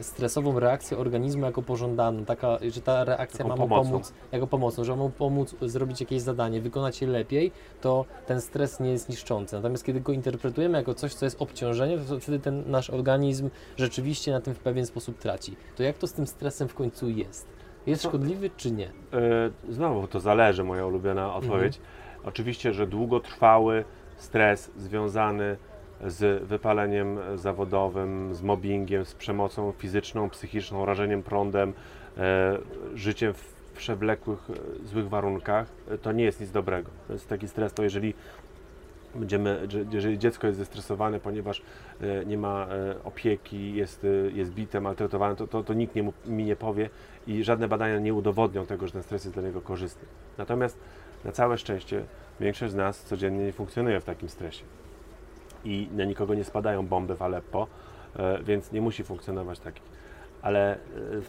stresową reakcję organizmu jako pożądaną, taka, że ta reakcja Taką ma mu pomocną. pomóc, jako pomocną, że ma mu pomóc zrobić jakieś zadanie, wykonać je lepiej, to ten stres nie jest niszczący. Natomiast kiedy go interpretujemy jako coś, co jest obciążeniem, to wtedy ten nasz organizm rzeczywiście na tym w pewien sposób traci. To jak to z tym stresem w końcu jest? Jest szkodliwy czy nie? E, Znowu to zależy, moja ulubiona odpowiedź. Oczywiście, że długotrwały stres związany z wypaleniem zawodowym, z mobbingiem, z przemocą fizyczną, psychiczną, rażeniem prądem, e, życiem w przewlekłych, e, złych warunkach, e, to nie jest nic dobrego. To jest taki stres, to jeżeli będziemy, że- jeżeli dziecko jest zestresowane, ponieważ nie ma opieki, jest, jest bite, maltretowane, to, to, to nikt nie, mu- mi nie powie i żadne badania nie udowodnią tego, że ten stres jest dla niego korzystny. Natomiast na całe szczęście większość z nas codziennie nie funkcjonuje w takim stresie i na nikogo nie spadają bomby w Aleppo, e, więc nie musi funkcjonować taki. Ale e,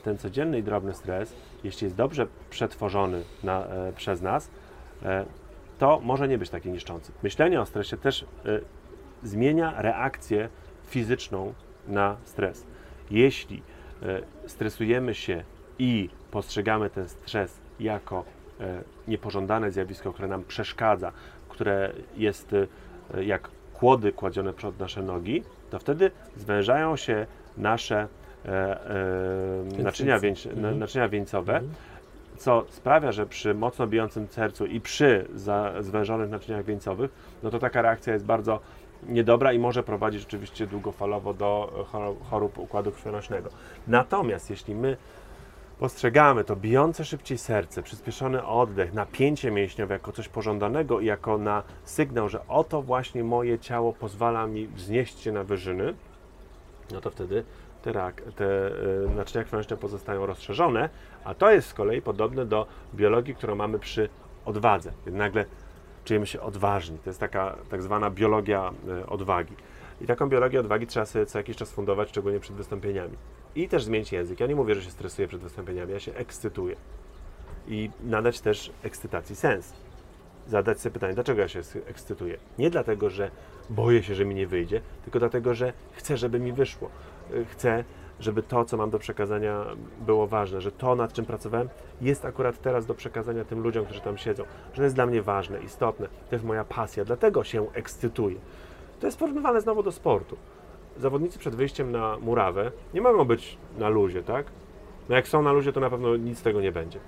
ten codzienny i drobny stres, jeśli jest dobrze przetworzony na, e, przez nas, to może nie być taki niszczący. Myślenie o stresie też zmienia reakcję fizyczną na stres. Jeśli stresujemy się i postrzegamy ten stres jako niepożądane zjawisko, które nam przeszkadza, które jest jak kłody kładzione przed nasze nogi, to wtedy zwężają się nasze e, e, naczynia, wieńc, Mhm. naczynia wieńcowe, Mhm. co sprawia, że przy mocno bijącym sercu i przy za, zwężonych naczyniach wieńcowych, no to taka reakcja jest bardzo niedobra i może prowadzić rzeczywiście długofalowo do chorób układu krwionośnego. Natomiast jeśli my postrzegamy to bijące szybciej serce, przyspieszony oddech, napięcie mięśniowe jako coś pożądanego i jako na sygnał, że oto właśnie moje ciało pozwala mi wznieść się na wyżyny, no to wtedy te, te y, naczynia krwionośne pozostają rozszerzone, a to jest z kolei podobne do biologii, którą mamy przy odwadze. Nagle czujemy się odważni. To jest taka tak zwana biologia y, odwagi. I taką biologię odwagi trzeba sobie co jakiś czas fundować, szczególnie przed wystąpieniami. I też zmienić język. Ja nie mówię, że się stresuję przed wystąpieniami, ja się ekscytuję. I nadać też ekscytacji sens. Zadać sobie pytanie, dlaczego ja się ekscytuję? Nie dlatego, że boję się, że mi nie wyjdzie, tylko dlatego, że chcę, żeby mi wyszło. Y, Chcę, żeby to, co mam do przekazania, było ważne, że to, nad czym pracowałem, jest akurat teraz do przekazania tym ludziom, którzy tam siedzą, że to jest dla mnie ważne, istotne, to jest moja pasja, dlatego się ekscytuję. To jest porównywane znowu do sportu. Zawodnicy przed wyjściem na murawę nie mogą być na luzie, tak? No jak są na luzie, to na pewno nic z tego nie będzie.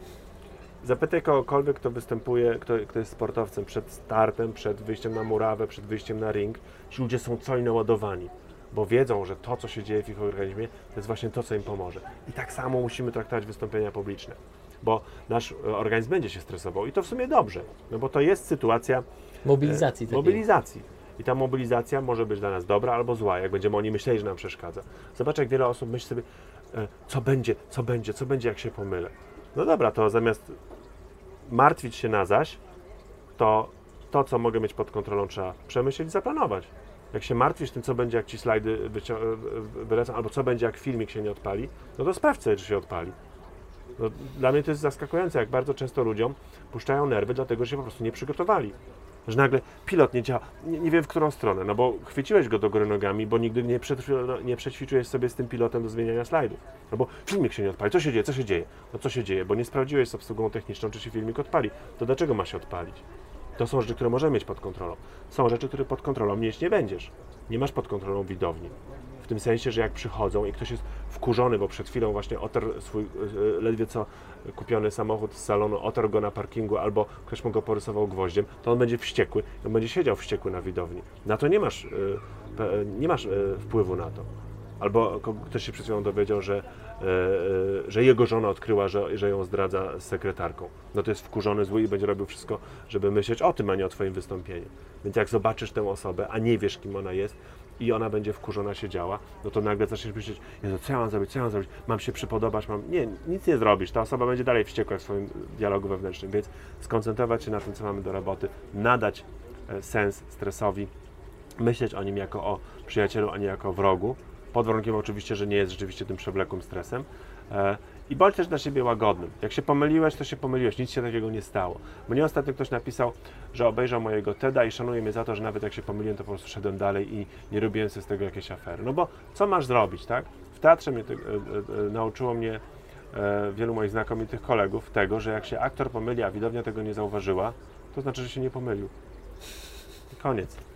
Zapytaj kogokolwiek, kto występuje, kto, kto jest sportowcem przed startem, przed wyjściem na murawę, przed wyjściem na ring. Ci ludzie są cali naładowani, bo wiedzą, że to, co się dzieje w ich organizmie, to jest właśnie to, co im pomoże. I tak samo musimy traktować wystąpienia publiczne, bo nasz e, organizm będzie się stresował i to w sumie dobrze, no bo to jest sytuacja Mobilizacji e, mobilizacji. I ta mobilizacja może być dla nas dobra albo zła, jak będziemy oni myśleli, że nam przeszkadza. Zobacz, jak wiele osób myśli sobie, e, co będzie, co będzie, co będzie, jak się pomylę. No dobra, to zamiast martwić się na zaś, to to, co mogę mieć pod kontrolą, trzeba przemyśleć i zaplanować. Jak się martwisz tym, co będzie, jak ci slajdy wylecą, albo co będzie, jak filmik się nie odpali, no to sprawdź sobie, czy się odpali. No, dla mnie to jest zaskakujące, jak bardzo często ludziom puszczają nerwy, dlatego że się po prostu nie przygotowali. Że nagle pilot nie działa, nie, nie wiem w którą stronę, no bo chwyciłeś go do góry nogami, bo nigdy nie, przetw- nie przećwiczyłeś sobie z tym pilotem do zmieniania slajdów. No bo filmik się nie odpali, co się dzieje, co się dzieje? No co się dzieje, bo nie sprawdziłeś z obsługą techniczną, czy się filmik odpali. To dlaczego ma się odpalić? To są rzeczy, które możemy mieć pod kontrolą. Są rzeczy, które pod kontrolą mieć nie będziesz. Nie masz pod kontrolą widowni. W tym sensie, że jak przychodzą i ktoś jest wkurzony, bo przed chwilą właśnie otarł swój e, ledwie co kupiony samochód z salonu, otarł go na parkingu albo ktoś mu go porysował gwoździem, to on będzie wściekły, on będzie siedział wściekły na widowni. Na to nie masz, e, nie masz e, wpływu na to. Albo ktoś się przed chwilą dowiedział, że, że jego żona odkryła, że, że ją zdradza z sekretarką. No to jest wkurzony, zły i będzie robił wszystko, żeby myśleć o tym, a nie o Twoim wystąpieniu. Więc jak zobaczysz tę osobę, a nie wiesz, kim ona jest, i ona będzie wkurzona siedziała, no to nagle zaczniesz myśleć, Jezu, co ja mam zrobić, co ja mam zrobić, mam się przypodobać, mam... Nie, nic nie zrobisz, ta osoba będzie dalej wściekła w swoim dialogu wewnętrznym, więc skoncentrować się na tym, co mamy do roboty, nadać e, sens stresowi, myśleć o nim jako o przyjacielu, a nie jako o wrogu, pod warunkiem oczywiście, że nie jest rzeczywiście tym przewlekłym stresem. E, I bądź też dla siebie łagodnym. Jak się pomyliłeś, to się pomyliłeś, nic się takiego nie stało. Mnie ostatnio ktoś napisał, że obejrzał mojego TEDa i szanuje mnie za to, że nawet jak się pomyliłem, to po prostu szedłem dalej i nie robiłem sobie z tego jakiejś afery. No bo co masz zrobić, tak? W teatrze mnie te, e, e, nauczyło mnie e, wielu moich znakomitych kolegów tego, że jak się aktor pomyli, a widownia tego nie zauważyła, to znaczy, że się nie pomylił. I koniec.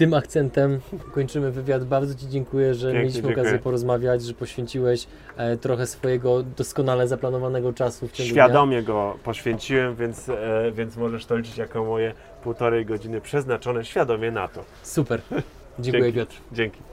Tym akcentem kończymy wywiad. Bardzo Ci dziękuję, że Pięknie, mieliśmy dziękuję. okazję porozmawiać, że poświęciłeś e, trochę swojego doskonale zaplanowanego czasu w ciągu Świadomie go poświęciłem, więc, e, więc możesz to liczyć jako moje półtorej godziny przeznaczone świadomie na to. dnia. Super. Dziękuję Dzięki. Piotr. Dzięki.